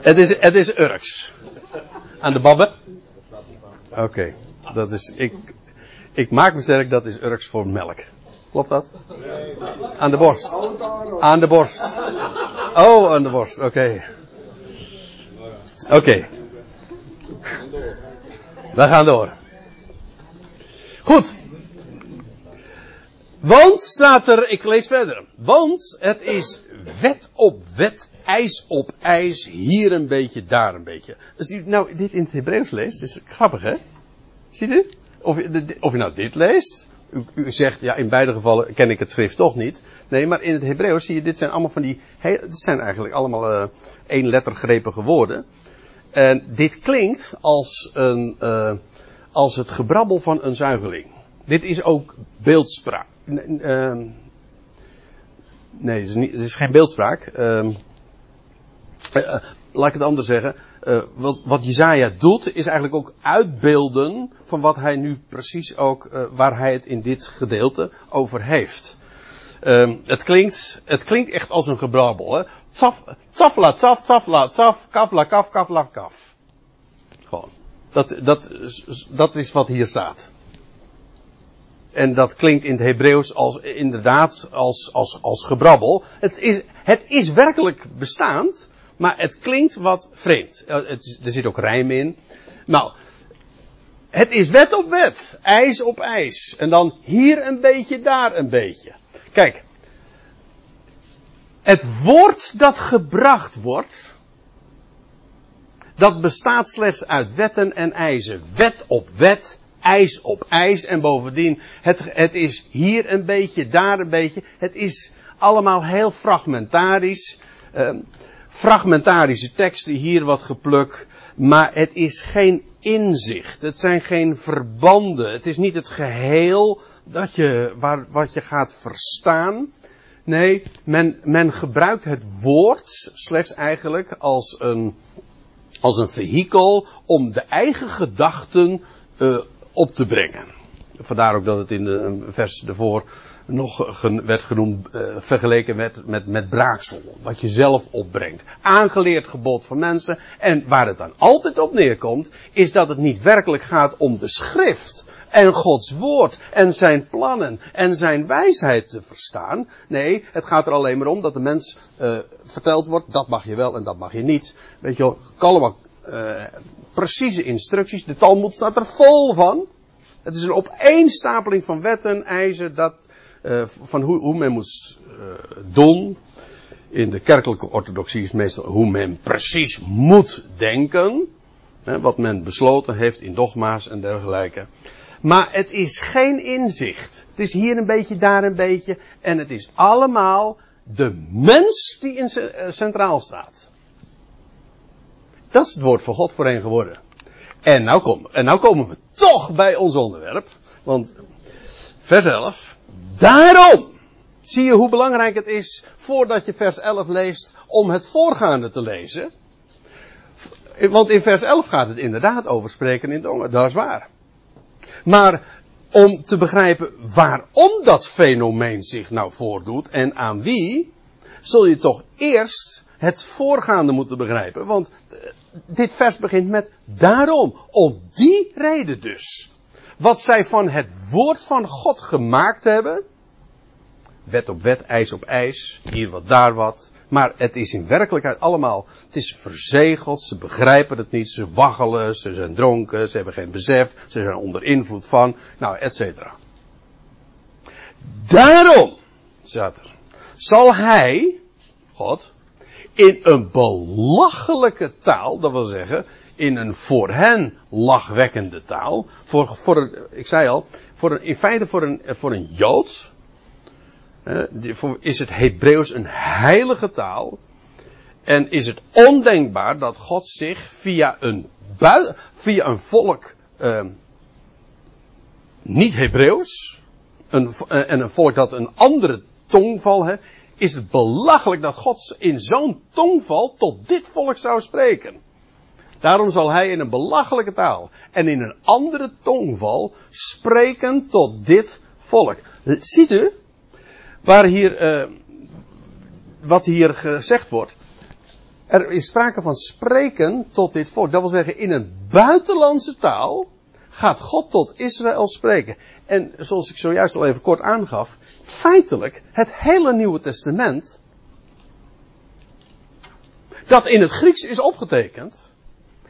het, is, het is Urks. Aan de babben? Oké, dat is. Ik, ik maak me sterk, dat is Urks voor melk. Klopt dat? Aan de borst. Aan de borst. Oh, aan de borst, oké. Oké. We gaan door. Goed. Want staat er, ik lees verder. Want het is wet op wet, ijs op ijs, hier een beetje, daar een beetje. Als u nou dit in het Hebreeuws leest, is grappig hè? Ziet u? Of, of je nou dit leest, u, u, zegt, ja in beide gevallen ken ik het schrift toch niet. Nee, maar in het Hebreeuws zie je, dit zijn allemaal van die, dit zijn eigenlijk allemaal uh, één lettergrepige woorden. En dit klinkt als een, uh, als het gebrabbel van een zuigeling. Dit is ook beeldspraak. Uh, nee, het is, niet, is geen beeldspraak. Uh, laat ik het anders zeggen. Uh, wat, wat Jezaja doet, is eigenlijk ook uitbeelden van wat hij nu precies ook, waar hij het in dit gedeelte over heeft. Uh, het, klinkt, het klinkt echt als een gebrabbel. Hè? Tsaf, tsafla, tsaf, tsafla, tsaf, kafla, kaf, kafla, kaf. Gewoon. Dat, dat, dat is wat hier staat. En dat klinkt in het Hebreeuws als, inderdaad als, als, als gebrabbel. Het is, het is werkelijk bestaand, maar het klinkt wat vreemd. Het, er zit ook rijm in. Nou, het is wet op wet, ijs op ijs. En dan hier een beetje, daar een beetje. Kijk, het woord dat gebracht wordt, dat bestaat slechts uit wetten en eisen. Wet op wet, ijs op ijs. En bovendien, het, het is hier een beetje, daar een beetje. Het is allemaal heel fragmentarisch. Uh, fragmentarische teksten, hier wat gepluk. Maar het is geen inzicht. Het zijn geen verbanden. Het is niet het geheel dat je, waar, wat je gaat verstaan. Nee, men, men gebruikt het woord slechts eigenlijk als een, als een vehikel om de eigen gedachten uh, op te brengen. Vandaar ook dat het in de vers ervoor nog werd genoemd, uh, vergeleken met, met, met braaksel. Wat je zelf opbrengt. Aangeleerd gebod van mensen. En waar het dan altijd op neerkomt, is dat het niet werkelijk gaat om de schrift. En Gods woord. En zijn plannen. En zijn wijsheid te verstaan. Nee, het gaat er alleen maar om dat de mens uh, verteld wordt, dat mag je wel en dat mag je niet. Weet je wel, allemaal uh, precieze instructies. De Talmud staat er vol van. Het is een opeenstapeling van wetten, eisen, dat, uh, van hoe, hoe, men moet uh, doen. In de kerkelijke orthodoxie is meestal hoe men precies moet denken. Hè, wat men besloten heeft in dogma's en dergelijke. Maar het is geen inzicht. Het is hier een beetje, daar een beetje. En het is allemaal de mens die in centraal staat. Dat is het woord van God voorheen geworden. En nou, kom, en nou komen we toch bij ons onderwerp. Want vers 11. Daarom zie je hoe belangrijk het is voordat je vers 11 leest om het voorgaande te lezen. Want in vers 11 gaat het inderdaad over spreken in tongen. Dat is waar. Maar om te begrijpen waarom dat fenomeen zich nou voordoet en aan wie, zul je toch eerst het voorgaande moeten begrijpen. Want dit vers begint met daarom. Om die reden dus. Wat zij van het woord van God gemaakt hebben. Wet op wet, ijs op ijs. Hier wat, daar wat. Maar het is in werkelijkheid allemaal. Het is verzegeld. Ze begrijpen het niet. Ze waggelen. Ze zijn dronken. Ze hebben geen besef. Ze zijn onder invloed van. Nou, et cetera. Daarom, staat er. Zal hij, God, in een belachelijke taal, dat wil zeggen, in een voor hen lachwekkende taal, voor, voor ik zei al, voor een, in feite voor een, voor een Jood, eh, is het Hebreeuws een heilige taal, en is het ondenkbaar dat God zich via een, via een volk, eh, niet Hebreeuws, een, en een volk dat een andere tongval heeft, is het belachelijk dat God in zo'n tongval tot dit volk zou spreken. Daarom zal hij in een belachelijke taal en in een andere tongval spreken tot dit volk. Ziet u, waar hier, uh, wat hier gezegd wordt. Er is sprake van spreken tot dit volk. Dat wil zeggen, in een buitenlandse taal gaat God tot Israël spreken. En zoals ik zojuist al even kort aangaf, feitelijk het hele Nieuwe Testament, dat in het Grieks is opgetekend,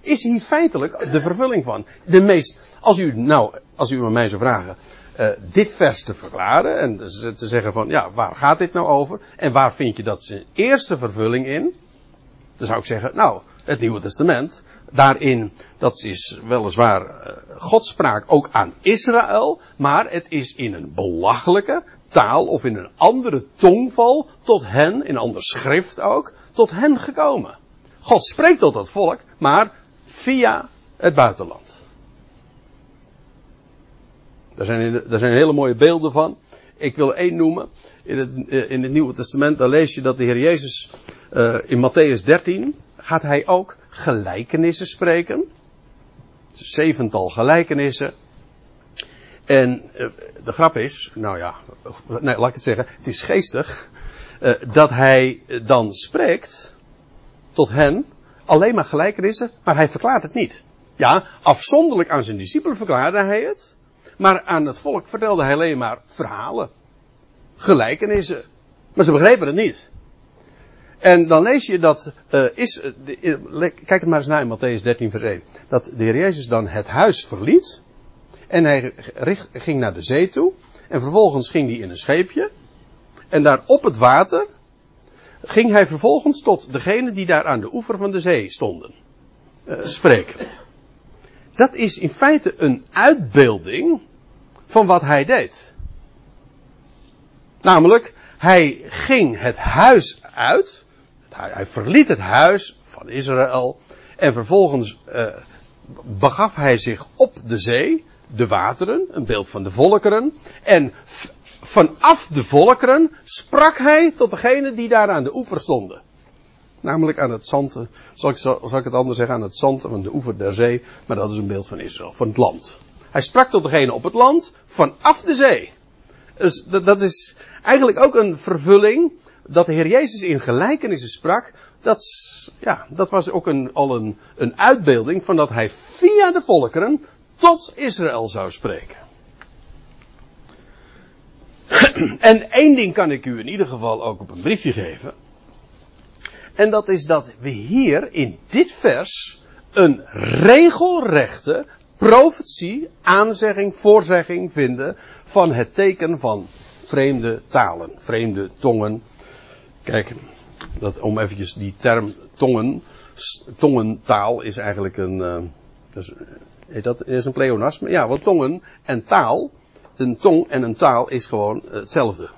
is hier feitelijk de vervulling van. De meest, als u nou, als u mij zou vragen, uh, dit vers te verklaren en dus te zeggen van, ja, waar gaat dit nou over? En waar vind je dat zijn eerste vervulling in? Dan zou ik zeggen, nou, het Nieuwe Testament. Daarin, dat is weliswaar uh, Godspraak ook aan Israël, maar het is in een belachelijke taal of in een andere tongval tot hen, in een ander schrift ook, tot hen gekomen. God spreekt tot dat volk, maar via het buitenland. Daar zijn, daar zijn hele mooie beelden van. Ik wil één noemen. In het, eh, in het Nieuwe Testament, daar lees je dat de Heer Jezus uh, in Matthäus 13 gaat hij ook gelijkenissen spreken. Zevental gelijkenissen. En uh, de grap is, nou ja, nee, laat ik het zeggen, het is geestig, uh, dat hij dan spreekt tot hen alleen maar gelijkenissen, maar hij verklaart het niet. Ja, afzonderlijk aan zijn discipelen verklaarde hij het, maar aan het volk vertelde hij alleen maar verhalen, gelijkenissen. Maar ze begrepen het niet. En dan lees je dat, uh, is, uh, kijk het maar eens naar in Matthäus 13 vers 1, dat de Heer Jezus dan het huis verliet, en hij ging naar de zee toe, en vervolgens ging hij in een scheepje, en daar op het water, ging hij vervolgens tot degene die daar aan de oever van de zee stonden spreken. Dat is in feite een uitbeelding van wat hij deed. Namelijk, hij ging het huis uit, hij verliet het huis van Israël en vervolgens uh, begaf hij zich op de zee, de wateren, een beeld van de volkeren, en vanaf de volkeren sprak hij tot degenen die daar aan de oever stonden. Namelijk aan het zand, zal ik, zal ik het anders zeggen, aan het zand van de oever der zee, maar dat is een beeld van Israël, van het land. Hij sprak tot degenen op het land vanaf de zee. Dus dat is eigenlijk ook een vervulling dat de Heer Jezus in gelijkenissen sprak. Dat, ja, dat was ook een, al een, een uitbeelding van dat hij via de volkeren tot Israël zou spreken. [CLEARS THROAT] En één ding kan ik u in ieder geval ook op een briefje geven. En dat is dat we hier in dit vers een regelrechte profetie, aanzegging, voorzegging vinden van het teken van vreemde talen, vreemde tongen. Kijk, dat, om eventjes die term tongen, tongentaal is eigenlijk een, uh, dat is, een pleonasme. Ja, want tongen en taal, een tong en een taal is gewoon hetzelfde.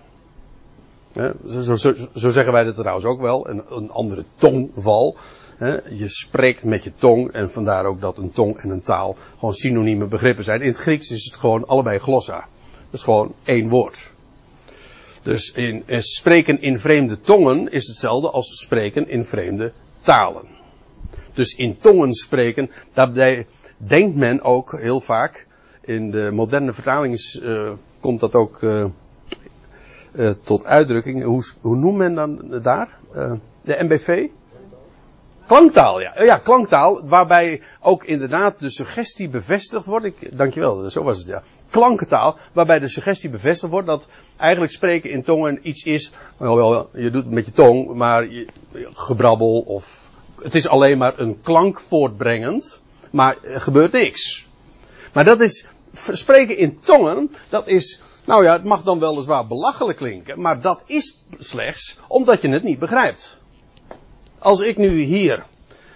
zo, zo, zo, zeggen wij dat trouwens ook wel, een, een andere tongval. Je spreekt met je tong en vandaar ook dat een tong en een taal gewoon synonieme begrippen zijn. In het Grieks is het gewoon allebei glossa. Dat is gewoon één woord. Dus in, in spreken in vreemde tongen is hetzelfde als spreken in vreemde talen. Dus in tongen spreken, daarbij denkt men ook heel vaak, in de moderne vertaling uh, komt dat ook uh, tot uitdrukking. Hoe, hoe noemt men dan daar? de MBV? Klanktaal, ja. Ja, klanktaal, waarbij ook inderdaad de suggestie bevestigd wordt. Ik, dankjewel, zo was het, ja. Klankentaal, waarbij de suggestie bevestigd wordt dat eigenlijk spreken in tongen iets is, je doet het met je tong, maar je, gebrabbel of, het is alleen maar een klank voortbrengend, maar er gebeurt niks. Maar dat is, spreken in tongen, dat is, nou ja, het mag dan weliswaar belachelijk klinken, maar dat is slechts omdat je het niet begrijpt. Als ik nu hier,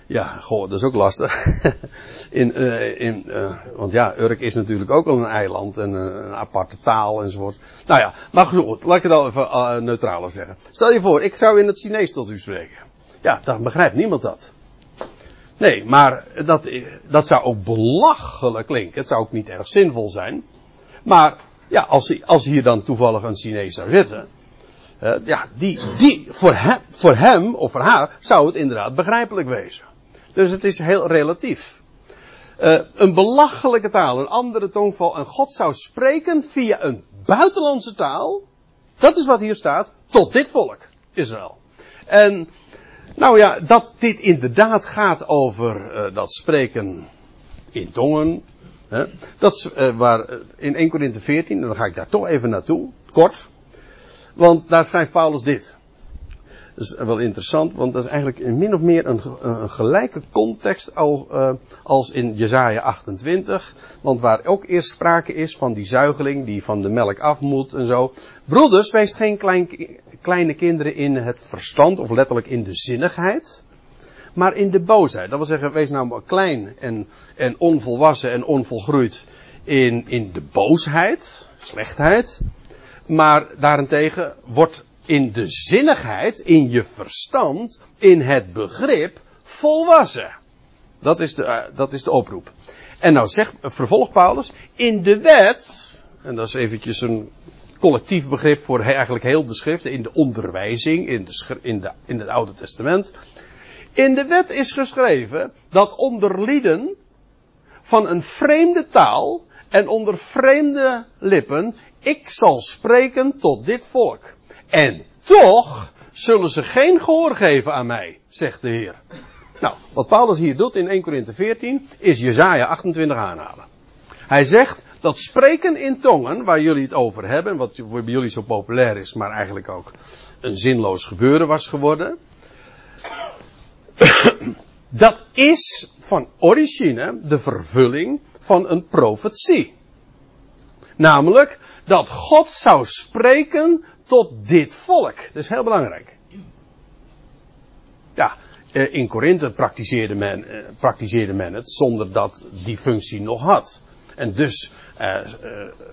ja, goh, dat is ook lastig. [LAUGHS] in, uh, in, uh, want ja, Urk is natuurlijk ook al een eiland en uh, een aparte taal enzovoort. Nou ja, maar goed, laat ik het al even neutraler zeggen. Stel je voor, ik zou in het Chinees tot u spreken. Ja, dan begrijpt niemand dat. Nee, maar dat, dat zou ook belachelijk klinken. Het zou ook niet erg zinvol zijn. Maar ja, als, als hier dan toevallig een Chinees zou zitten. Uh, ja, die, die, voor, hem, voor hem of voor haar zou het inderdaad begrijpelijk wezen. Dus het is heel relatief. Uh, een belachelijke taal, een andere tongval. En God zou spreken via een buitenlandse taal. Dat is wat hier staat. Tot dit volk, Israël. En, nou ja, dat dit inderdaad gaat over uh, dat spreken in tongen. Hè, dat is waar in 1 Corinthië 14, en dan ga ik daar toch even naartoe, kort. Want daar schrijft Paulus dit. Dat is wel interessant, want dat is eigenlijk in min of meer een, een gelijke context al, uh, als in Jezaja 28. Want waar ook eerst sprake is van die zuigeling die van de melk af moet en zo. Broeders, wees geen klein, kleine kinderen in het verstand, of letterlijk in de zinnigheid. Maar in de boosheid. Dat wil zeggen, wees nou klein en, en onvolwassen en onvolgroeid in, in de boosheid, slechtheid. Maar daarentegen wordt in de zinnigheid, in je verstand, in het begrip volwassen. Dat is de, uh, dat is de oproep. En nou zegt, vervolgt Paulus, in de wet, en dat is eventjes een collectief begrip voor eigenlijk heel de schriften, in de onderwijzing, in, de, in, in het Oude Testament. In de wet is geschreven dat onder lieden van een vreemde taal en onder vreemde lippen ik zal spreken tot dit volk. En toch zullen ze geen gehoor geven aan mij, zegt de Heer. Nou, wat Paulus hier doet in 1 Corinthië 14 is Jezaja 28 aanhalen. Hij zegt dat spreken in tongen, waar jullie het over hebben, wat voor jullie zo populair is, maar eigenlijk ook een zinloos gebeuren was geworden. [COUGHS] dat is van origine de vervulling van een profetie. Namelijk dat God zou spreken tot dit volk. Dat is heel belangrijk. Ja, eh, in Korinthe praktiseerde men, eh, praktiseerde men het zonder dat die functie nog had. En dus eh,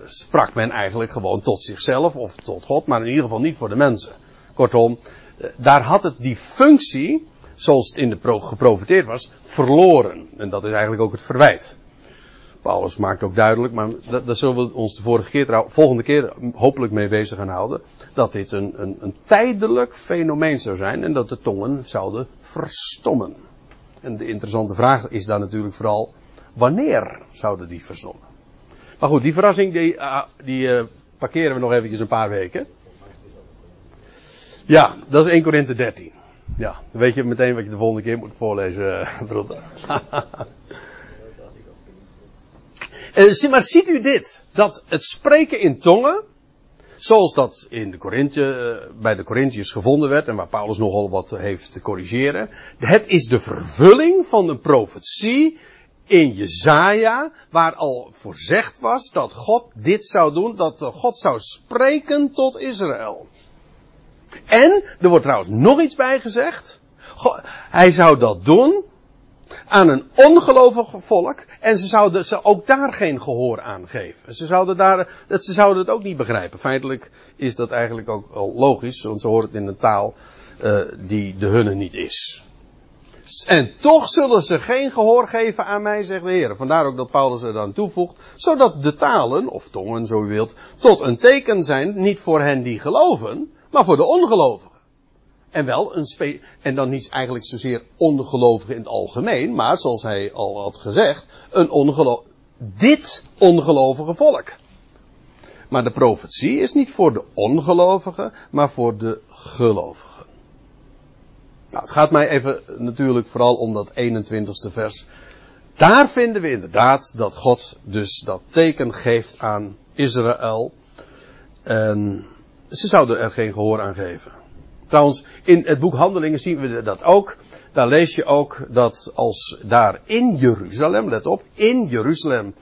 sprak men eigenlijk gewoon tot zichzelf of tot God, maar in ieder geval niet voor de mensen. Kortom, daar had het die functie, zoals het in de pro geprofiteerd was, verloren. En dat is eigenlijk ook het verwijt. Paulus maakt ook duidelijk, maar daar zullen we ons de vorige keer, volgende keer hopelijk mee bezig gaan houden. Dat dit een, een, een tijdelijk fenomeen zou zijn en dat de tongen zouden verstommen. En de interessante vraag is dan natuurlijk vooral, wanneer zouden die verstommen? Maar goed, die verrassing die, uh, die uh, parkeren we nog eventjes een paar weken. Ja, dat is 1 Korinthe 13. Ja, dan weet je meteen wat je de volgende keer moet voorlezen, broeder. [LAUGHS] Uh, maar ziet u dit? Dat het spreken in tongen, zoals dat in de Korinthe, uh, bij de Corinthiërs gevonden werd en waar Paulus nogal wat heeft te corrigeren. Het is de vervulling van een profetie in Jezaja, waar al voorzegd was dat God dit zou doen, dat God zou spreken tot Israël. En, er wordt trouwens nog iets bij gezegd. Hij zou dat doen aan een ongelovig volk en ze zouden ze ook daar geen gehoor aan geven. Ze zouden, daar, ze zouden het ook niet begrijpen. Feitelijk is dat eigenlijk ook al logisch, want ze horen het in een taal uh, die de hunne niet is. En toch zullen ze geen gehoor geven aan mij, zegt de Heer. Vandaar ook dat Paulus er dan toevoegt, zodat de talen, of tongen zo u wilt, tot een teken zijn, niet voor hen die geloven, maar voor de ongelovigen. En wel een spe en dan niet eigenlijk zozeer ongelovigen in het algemeen, maar zoals hij al had gezegd, een ongelo dit ongelovige volk. Maar de profetie is niet voor de ongelovigen, maar voor de gelovigen. Nou, het gaat mij even natuurlijk vooral om dat 21ste vers. Daar vinden we inderdaad dat God dus dat teken geeft aan Israël. En ze zouden er geen gehoor aan geven. Trouwens, in het boek Handelingen zien we dat ook. Daar lees je ook dat als daar in Jeruzalem, let op, in Jeruzalem,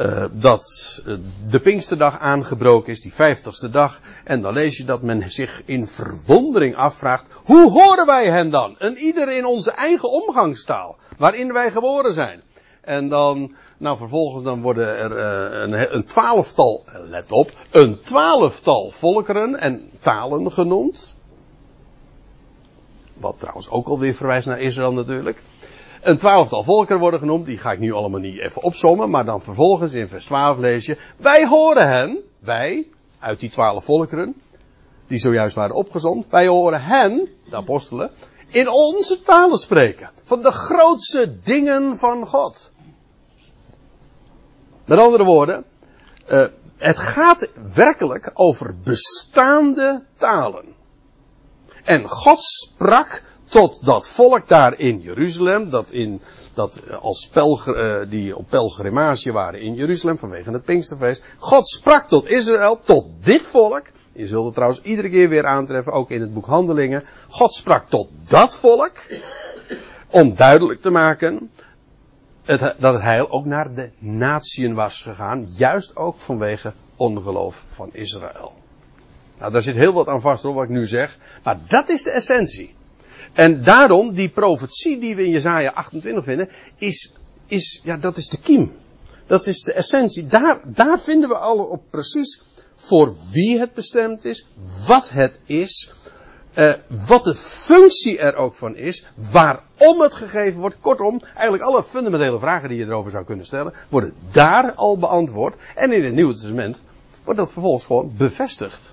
uh, dat uh, de Pinksterdag aangebroken is, die vijftigste dag. En dan lees je dat men zich in verwondering afvraagt, hoe horen wij hen dan? En ieder in onze eigen omgangstaal, waarin wij geboren zijn. En dan, nou vervolgens dan worden er uh, een, een twaalftal, let op, een twaalftal volkeren en talen genoemd. Wat trouwens ook alweer verwijst naar Israël natuurlijk. een twaalftal volkeren worden genoemd. Die ga ik nu allemaal niet even opzommen. Maar dan vervolgens in vers 12 lees je. Wij horen hen, wij, uit die twaalf volkeren. Die zojuist waren opgezond. Wij horen hen, de apostelen, in onze talen spreken. Van de grootste dingen van God. Met andere woorden, uh, het gaat werkelijk over bestaande talen. En God sprak tot dat volk daar in Jeruzalem, dat, in, dat als pelger, uh, die op pelgrimage waren in Jeruzalem vanwege het Pinksterfeest. God sprak tot Israël, tot dit volk. Je zult het trouwens iedere keer weer aantreffen, ook in het boek Handelingen. God sprak tot dat volk, om duidelijk te maken het, dat het heil ook naar de natieën was gegaan, juist ook vanwege ongeloof van Israël. Nou, daar zit heel wat aan vast hoor, wat ik nu zeg, maar dat is de essentie. En daarom, die profetie die we in Jezaja 28 vinden, is, is, ja, dat is de kiem. Dat is de essentie. Daar, daar vinden we alle op precies voor wie het bestemd is, wat het is, uh, wat de functie er ook van is, waarom het gegeven wordt. Kortom, eigenlijk alle fundamentele vragen die je erover zou kunnen stellen, worden daar al beantwoord. En in het Nieuwe Testament wordt dat vervolgens gewoon bevestigd.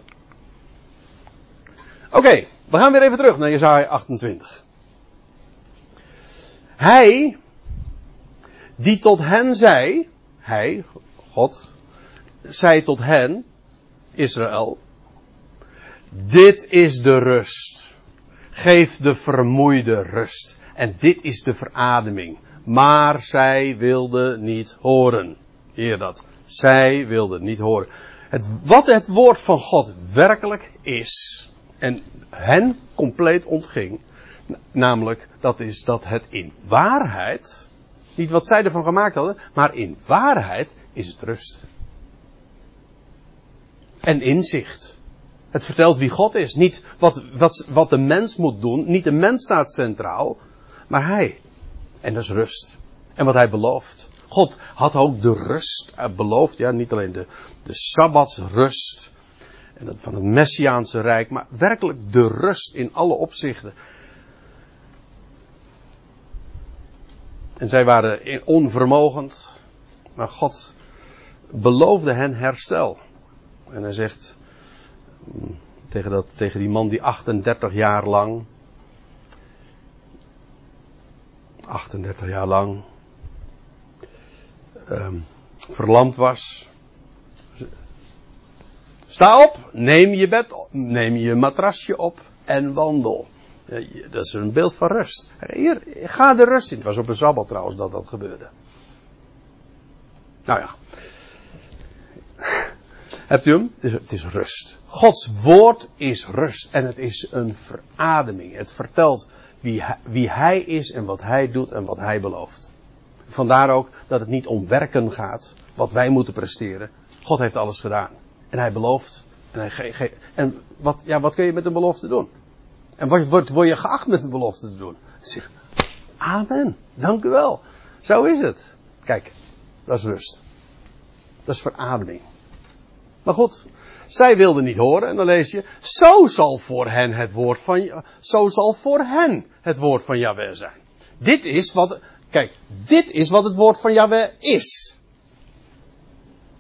Oké, we gaan weer even terug naar Jesaja 28. Hij, die tot hen zei, hij, God, zei tot hen, Israël, dit is de rust. Geef de vermoeide rust. En dit is de verademing. Maar zij wilden niet horen. Heer dat. Zij wilden niet horen. Het, wat het woord van God werkelijk is. En hen compleet ontging. Namelijk, dat is dat het in waarheid. Niet wat zij ervan gemaakt hadden. Maar in waarheid is het rust. En inzicht. Het vertelt wie God is. Niet wat, wat, wat de mens moet doen. Niet de mens staat centraal. Maar hij. En dat is rust. En wat hij belooft. God had ook de rust beloofd. Ja, niet alleen de, de sabbatsrust. En dat van het Messiaanse Rijk. Maar werkelijk de rust in alle opzichten. En zij waren onvermogend. Maar God beloofde hen herstel. En hij zegt, tegen, dat, tegen die man die 38 jaar lang. 38 jaar lang. Um, verlamd was. Sta op, neem je bed, neem je matrasje op en wandel. Dat is een beeld van rust. Hier, ga de rust in. Het was op een sabbat trouwens dat dat gebeurde. Nou ja. Hebt u hem? Het is rust. Gods woord is rust. En het is een verademing. Het vertelt wie wie hij is en wat hij doet en wat hij belooft. Vandaar ook dat het niet om werken gaat, wat wij moeten presteren. God heeft alles gedaan. En hij belooft. En, hij en wat, ja, wat kun je met een belofte doen? En wat word, word je geacht met een belofte te doen? Zeg, amen. Dank u wel. Zo is het. Kijk, dat is rust. Dat is verademing. Maar goed, zij wilden niet horen en dan lees je, zo zal voor hen het woord van, zo zal voor hen het woord van Yahweh zijn. Dit is wat, kijk, dit is wat het woord van Yahweh is.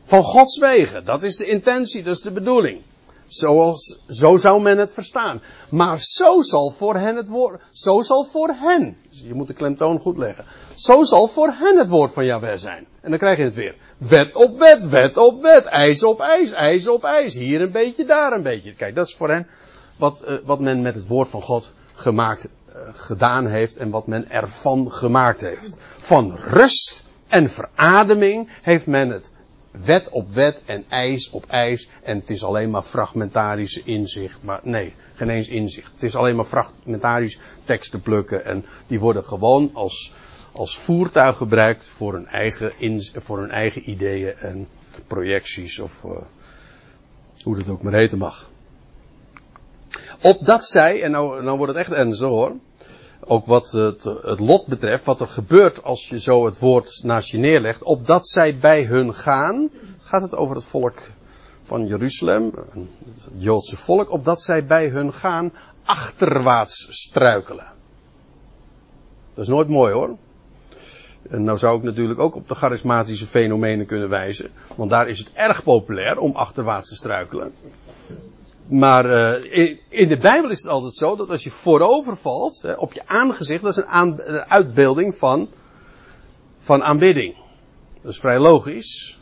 Van Gods wegen, dat is de intentie, dat is de bedoeling. Zoals, zo zou men het verstaan. Maar zo zal voor hen het woord, zo zal voor hen, je moet de klemtoon goed leggen. Zo zal voor hen het woord van Jahweh zijn. En dan krijg je het weer. Wet op wet, wet op wet, ijs op ijs, ijs op ijs. Hier een beetje, daar een beetje. Kijk, dat is voor hen wat, uh, wat men met het woord van God gemaakt, uh, gedaan heeft en wat men ervan gemaakt heeft. Van rust en verademing heeft men het wet op wet en ijs op ijs. En het is alleen maar fragmentarisch inzicht. Maar nee, geen eens inzicht. Het is alleen maar fragmentarisch teksten plukken. En die worden gewoon als, als voertuig gebruikt voor hun eigen, voor hun eigen ideeën en projecties. Of uh, hoe dat ook maar heten mag. Opdat zij, en nou, nou wordt het echt ernstig hoor ook wat het, het, lot betreft, wat er gebeurt als je zo het woord naast je neerlegt, opdat zij bij hun gaan, gaat het over het volk van Jeruzalem, het Joodse volk, opdat zij bij hun gaan achterwaarts struikelen. Dat is nooit mooi hoor. En nou zou ik natuurlijk ook op de charismatische fenomenen kunnen wijzen. Want daar is het erg populair om achterwaarts te struikelen. Maar uh, in, de Bijbel is het altijd zo dat als je voorover valt, hè, op je aangezicht, dat is een, uitbeelding van, van aanbidding. Dat is vrij logisch.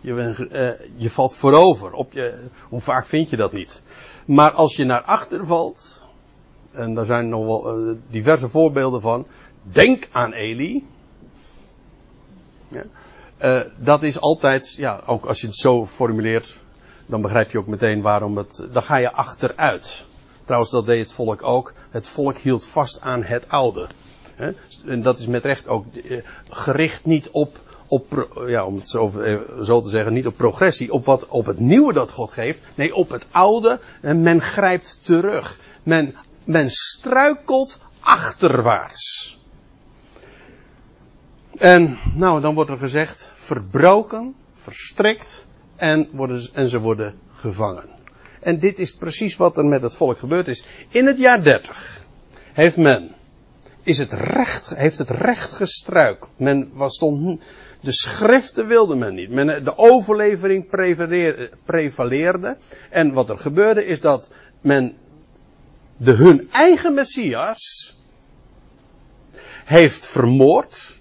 Je, uh, je valt voorover. Op je, hoe vaak vind je dat niet? Maar als je naar achter valt, en daar zijn nog wel uh, diverse voorbeelden van. Denk aan Eli. Ja. Dat is altijd, ja, ook als je het zo formuleert, dan begrijp je ook meteen waarom het, dan ga je achteruit. Trouwens, dat deed het volk ook. Het volk hield vast aan het oude. En dat is met recht ook eh, gericht niet op, op ja, om het zo, zo, te zeggen, niet op progressie, op wat, op het nieuwe dat God geeft. Nee, op het oude. En men grijpt terug. Men, men struikelt achterwaarts. En nou, dan wordt er gezegd, verbroken, verstrikt en, worden, en ze worden gevangen. En dit is precies wat er met het volk gebeurd is. In het jaar 30 heeft men, is het recht, heeft het recht gestruikeld. Men was stond, de schriften wilde men niet. Men, de overlevering prevaleerde. En wat er gebeurde is dat men de hun eigen Messias heeft vermoord.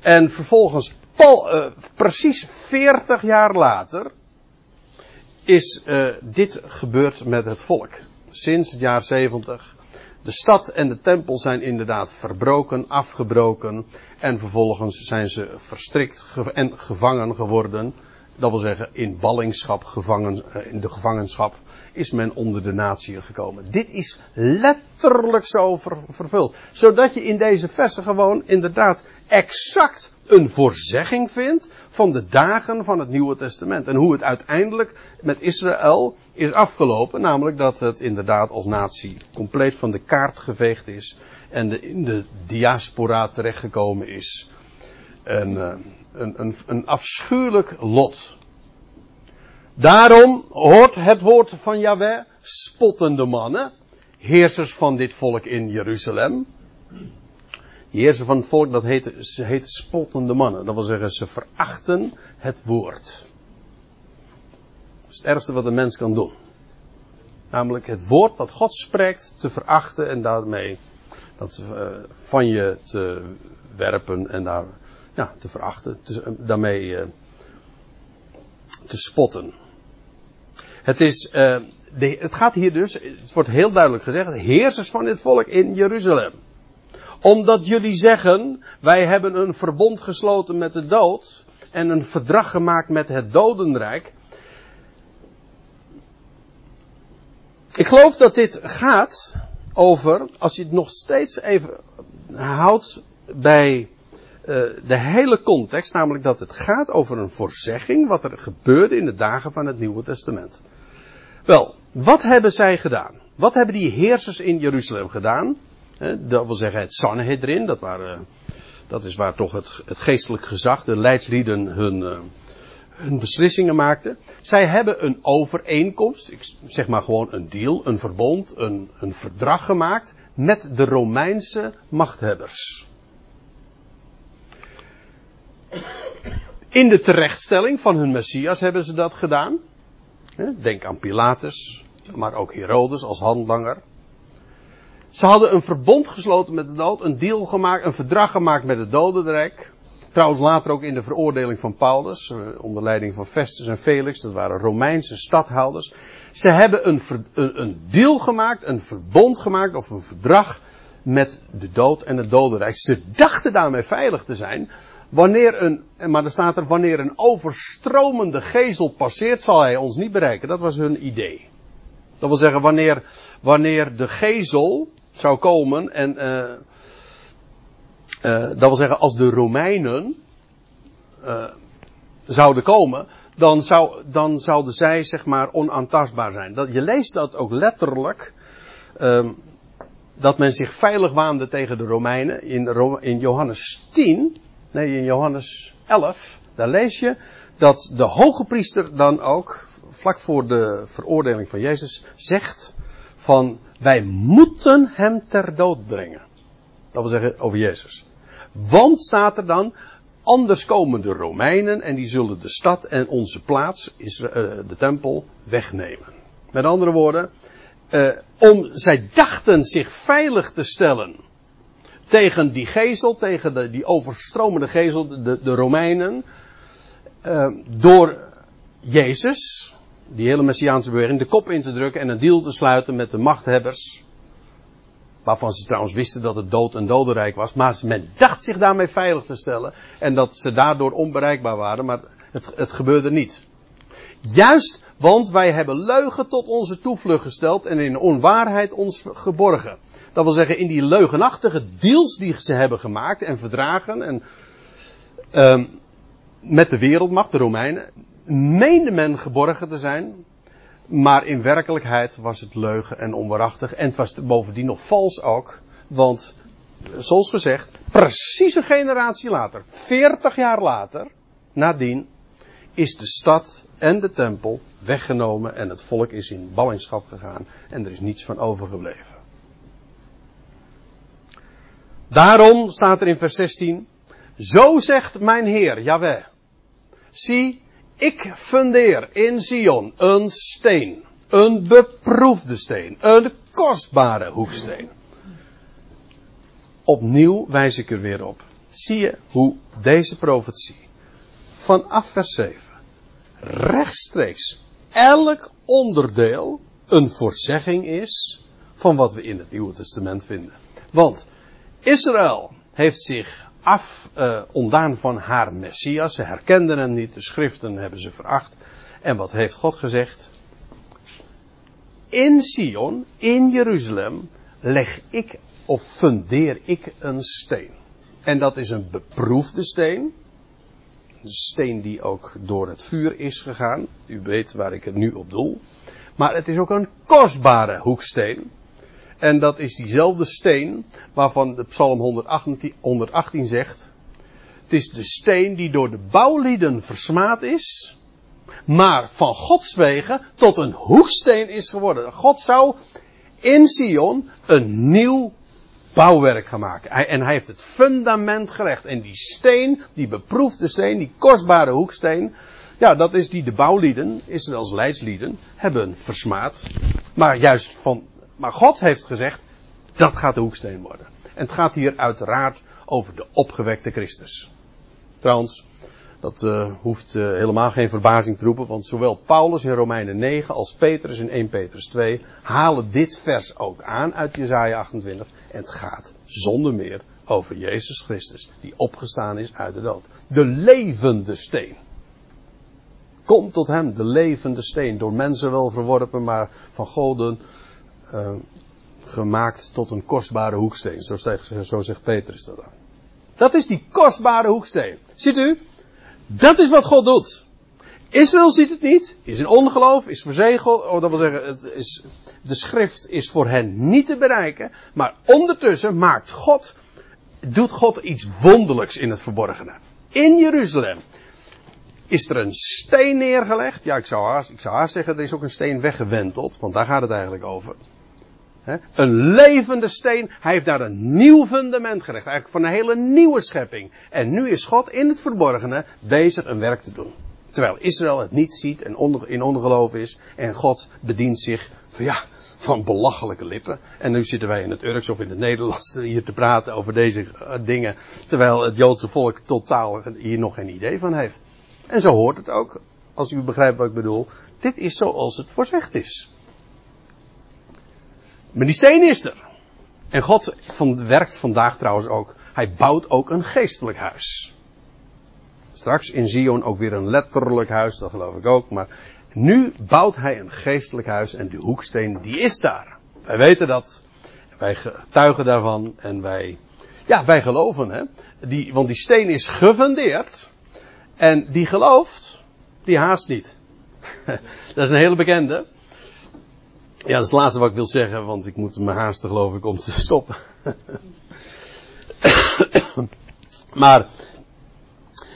En vervolgens, Paul, uh, precies 40 jaar later, is uh, dit gebeurd met het volk. Sinds het jaar 70. De stad en de tempel zijn inderdaad verbroken, afgebroken. En vervolgens zijn ze verstrikt en gevangen geworden. Dat wil zeggen, in ballingschap, gevangen, uh, in de gevangenschap is men onder de natieën gekomen. Dit is letterlijk zo vervuld. Zodat je in deze versen gewoon inderdaad exact een voorzegging vindt van de dagen van het Nieuwe Testament. En hoe het uiteindelijk met Israël is afgelopen. Namelijk dat het inderdaad als natie compleet van de kaart geveegd is. En in de diaspora terechtgekomen is. En, uh, een, een, een afschuwelijk lot Daarom hoort het woord van Yahweh, spottende mannen, heersers van dit volk in Jeruzalem. De van het volk, dat heet, ze spottende mannen. Dat wil zeggen, ze verachten het woord. Dat is het ergste wat een mens kan doen. Namelijk het woord wat God spreekt te verachten en daarmee dat uh, van je te werpen en daar, ja, te verachten. Te, daarmee uh, te spotten. Het, is, de, het gaat hier dus, het wordt heel duidelijk gezegd, heersers van dit volk in Jeruzalem. Omdat jullie zeggen, wij hebben een verbond gesloten met de dood en een verdrag gemaakt met het dodenrijk. Ik geloof dat dit gaat over, als je het nog steeds even houdt bij uh, de hele context, namelijk dat het gaat over een voorzegging wat er gebeurde in de dagen van het Nieuwe Testament. Wel, wat hebben zij gedaan? Wat hebben die heersers in Jeruzalem gedaan? Dat wil zeggen het Sanhedrin, dat, waren, dat is waar toch het, het geestelijk gezag, de leidslieden hun, uh, hun beslissingen maakten. Zij hebben een overeenkomst, ik zeg maar gewoon een deal, een verbond, een, een verdrag gemaakt met de Romeinse machthebbers. In de terechtstelling van hun Messias hebben ze dat gedaan. Denk aan Pilatus, maar ook Herodes als handlanger. Ze hadden een verbond gesloten met de dood, een deal gemaakt, een verdrag gemaakt met het dodenrijk. Trouwens later ook in de veroordeling van Paulus, eh, onder leiding van Festus en Felix, dat waren Romeinse stadhouders. Ze hebben een, een, deal gemaakt, een verbond gemaakt of een verdrag met de dood en het dodenrijk. Ze dachten daarmee veilig te zijn, Wanneer een, maar er staat er, wanneer een overstromende gezel passeert, zal hij ons niet bereiken. Dat was hun idee. Dat wil zeggen, wanneer, wanneer de gezel zou komen en, uh, uh, dat wil zeggen, als de Romeinen uh, zouden komen, dan, zou, dan zouden zij, zeg maar, onaantastbaar zijn. Dat, je leest dat ook letterlijk, um, dat men zich veilig waande tegen de Romeinen. In, in Johannes 10, Nee, in Johannes 11, daar lees je dat de hoge priester dan ook, vlak voor de veroordeling van Jezus, zegt van wij moeten hem ter dood brengen. Dat wil zeggen over Jezus. Want staat er dan, anders komen de Romeinen en die zullen de stad en onze plaats, uh, de tempel, wegnemen. Met andere woorden, uh, om, zij dachten zich veilig te stellen tegen die gezel, tegen de, die overstromende gezel, de, de Romeinen, uh, door Jezus, die hele Messiaanse beweging, de kop in te drukken en een deal te sluiten met de machthebbers. Waarvan ze trouwens wisten dat het dood een dodenrijk was. Maar men dacht zich daarmee veilig te stellen. En dat ze daardoor onbereikbaar waren. Maar het, het gebeurde niet. Juist, want wij hebben leugen tot onze toevlucht gesteld en in onwaarheid ons geborgen. Dat wil zeggen, in die leugenachtige deals die ze hebben gemaakt en verdragen en um, met de wereldmacht, de Romeinen, meende men geborgen te zijn, maar in werkelijkheid was het leugen en onwaarachtig. En het was bovendien nog vals ook, want zoals gezegd, precies een generatie later, 40 jaar later, nadien, is de stad en de tempel weggenomen en het volk is in ballingschap gegaan en er is niets van overgebleven. Daarom staat er in vers 16, zo zegt mijn Heer, Jaweh, zie, ik fundeer in Sion een steen, een beproefde steen, een kostbare hoeksteen. Opnieuw wijs ik er weer op. Zie je hoe deze profetie vanaf vers 7 rechtstreeks elk onderdeel een voorzegging is van wat we in het Nieuwe Testament vinden. Want Israël heeft zich af uh, ontdaan van haar Messias. Ze herkenden hem niet, de schriften hebben ze veracht. En wat heeft God gezegd? In Sion, in Jeruzalem, leg ik of fundeer ik een steen. En dat is een beproefde steen. Een steen die ook door het vuur is gegaan. U weet waar ik het nu op doel. Maar het is ook een kostbare hoeksteen. En dat is diezelfde steen waarvan de Psalm 118, 118 zegt. Het is de steen die door de bouwlieden versmaad is. Maar van Gods wegen tot een hoeksteen is geworden. God zou in Sion een nieuw bouwwerk gaan maken. en hij heeft het fundament gelegd. En die steen, die beproefde steen, die kostbare hoeksteen. Ja, dat is die de bouwlieden, Israëls leidslieden, hebben versmaad. Maar juist van maar God heeft gezegd, dat gaat de hoeksteen worden. En het gaat hier uiteraard over de opgewekte Christus. Trouwens, dat uh, hoeft uh, helemaal geen verbazing te roepen, want zowel Paulus in Romeinen 9 als Petrus in 1 Petrus 2 halen dit vers ook aan uit Jesaja 28. En het gaat zonder meer over Jezus Christus, die opgestaan is uit de dood. De levende steen. Kom tot hem, de levende steen, door mensen wel verworpen, maar van goden uh, gemaakt tot een kostbare hoeksteen. Zo zegt, zo zegt Petrus dat dan. Dat is die kostbare hoeksteen. Ziet u? Dat is wat God doet. Israël ziet het niet, is in ongeloof, is verzegeld. Oh, dat wil zeggen, het is, de schrift is voor hen niet te bereiken. Maar ondertussen maakt God, doet God iets wonderlijks in het verborgene. In Jeruzalem is er een steen neergelegd. Ja, ik zou haast, ik zou haast zeggen, er is ook een steen weggewenteld, want daar gaat het eigenlijk over. Een levende steen. Hij heeft daar een nieuw fundament gelegd. Eigenlijk van een hele nieuwe schepping. En nu is God in het verborgene bezig een werk te doen. Terwijl Israël het niet ziet en in ongeloof is. En God bedient zich van ja, van belachelijke lippen. En nu zitten wij in het Urks of in het Nederlands hier te praten over deze eh, dingen. Terwijl het Joodse volk totaal hier nog geen idee van heeft. En zo hoort het ook. Als u begrijpt wat ik bedoel. Dit is zoals het voorzegd is. Maar die steen is er. En God van, werkt vandaag trouwens ook. Hij bouwt ook een geestelijk huis. Straks in Zion ook weer een letterlijk huis, dat geloof ik ook. Maar nu bouwt hij een geestelijk huis en die hoeksteen die is daar. Wij weten dat. Wij getuigen daarvan en wij, ja, wij geloven hè. Die, want die steen is gefundeerd. En die gelooft, die haast niet. [LAUGHS] dat is een hele bekende. Ja, dat is het laatste wat ik wil zeggen, want ik moet me haasten geloof ik om te [LAUGHS] stoppen. maar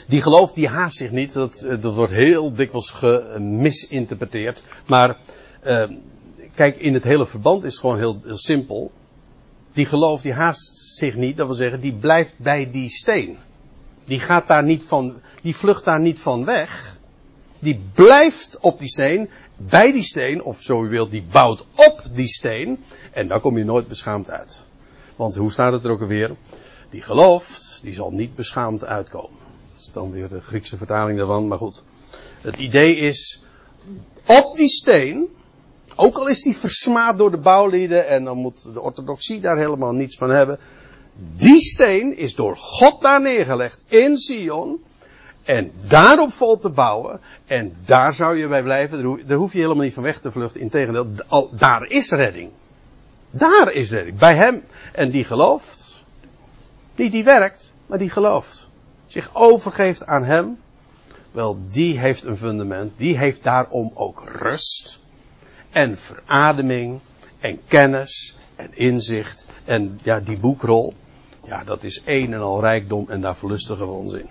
die geloof die haast zich niet. Dat, dat wordt heel dikwijls gemisinterpreteerd. Maar uh, kijk, in het hele verband is het gewoon heel, heel simpel. die gelooft, die haast zich niet, dat wil zeggen, die blijft bij die steen. Die gaat daar niet van, die vlucht daar niet van weg. Die blijft op die steen, bij die steen, of zo u wilt, die bouwt op die steen. En daar kom je nooit beschaamd uit. Want hoe staat het er ook alweer? Die gelooft, die zal niet beschaamd uitkomen. Dat is dan weer de Griekse vertaling daarvan, maar goed. Het idee is, op die steen, ook al is die versmaad door de bouwlieden en dan moet de orthodoxie daar helemaal niets van hebben. Die steen is door God daar neergelegd in Sion. En daarop vol te bouwen. En daar zou je bij blijven. Daar hoef je helemaal niet van weg te vluchten. Integendeel, daar is redding. Daar is redding. Bij hem. En die gelooft. Niet die werkt, maar die gelooft. Zich overgeeft aan hem. Wel, die heeft een fundament. Die heeft daarom ook rust. En verademing. En kennis. En inzicht. En ja, die boekrol. Ja, dat is een en al rijkdom. En daar verlustigen we ons in.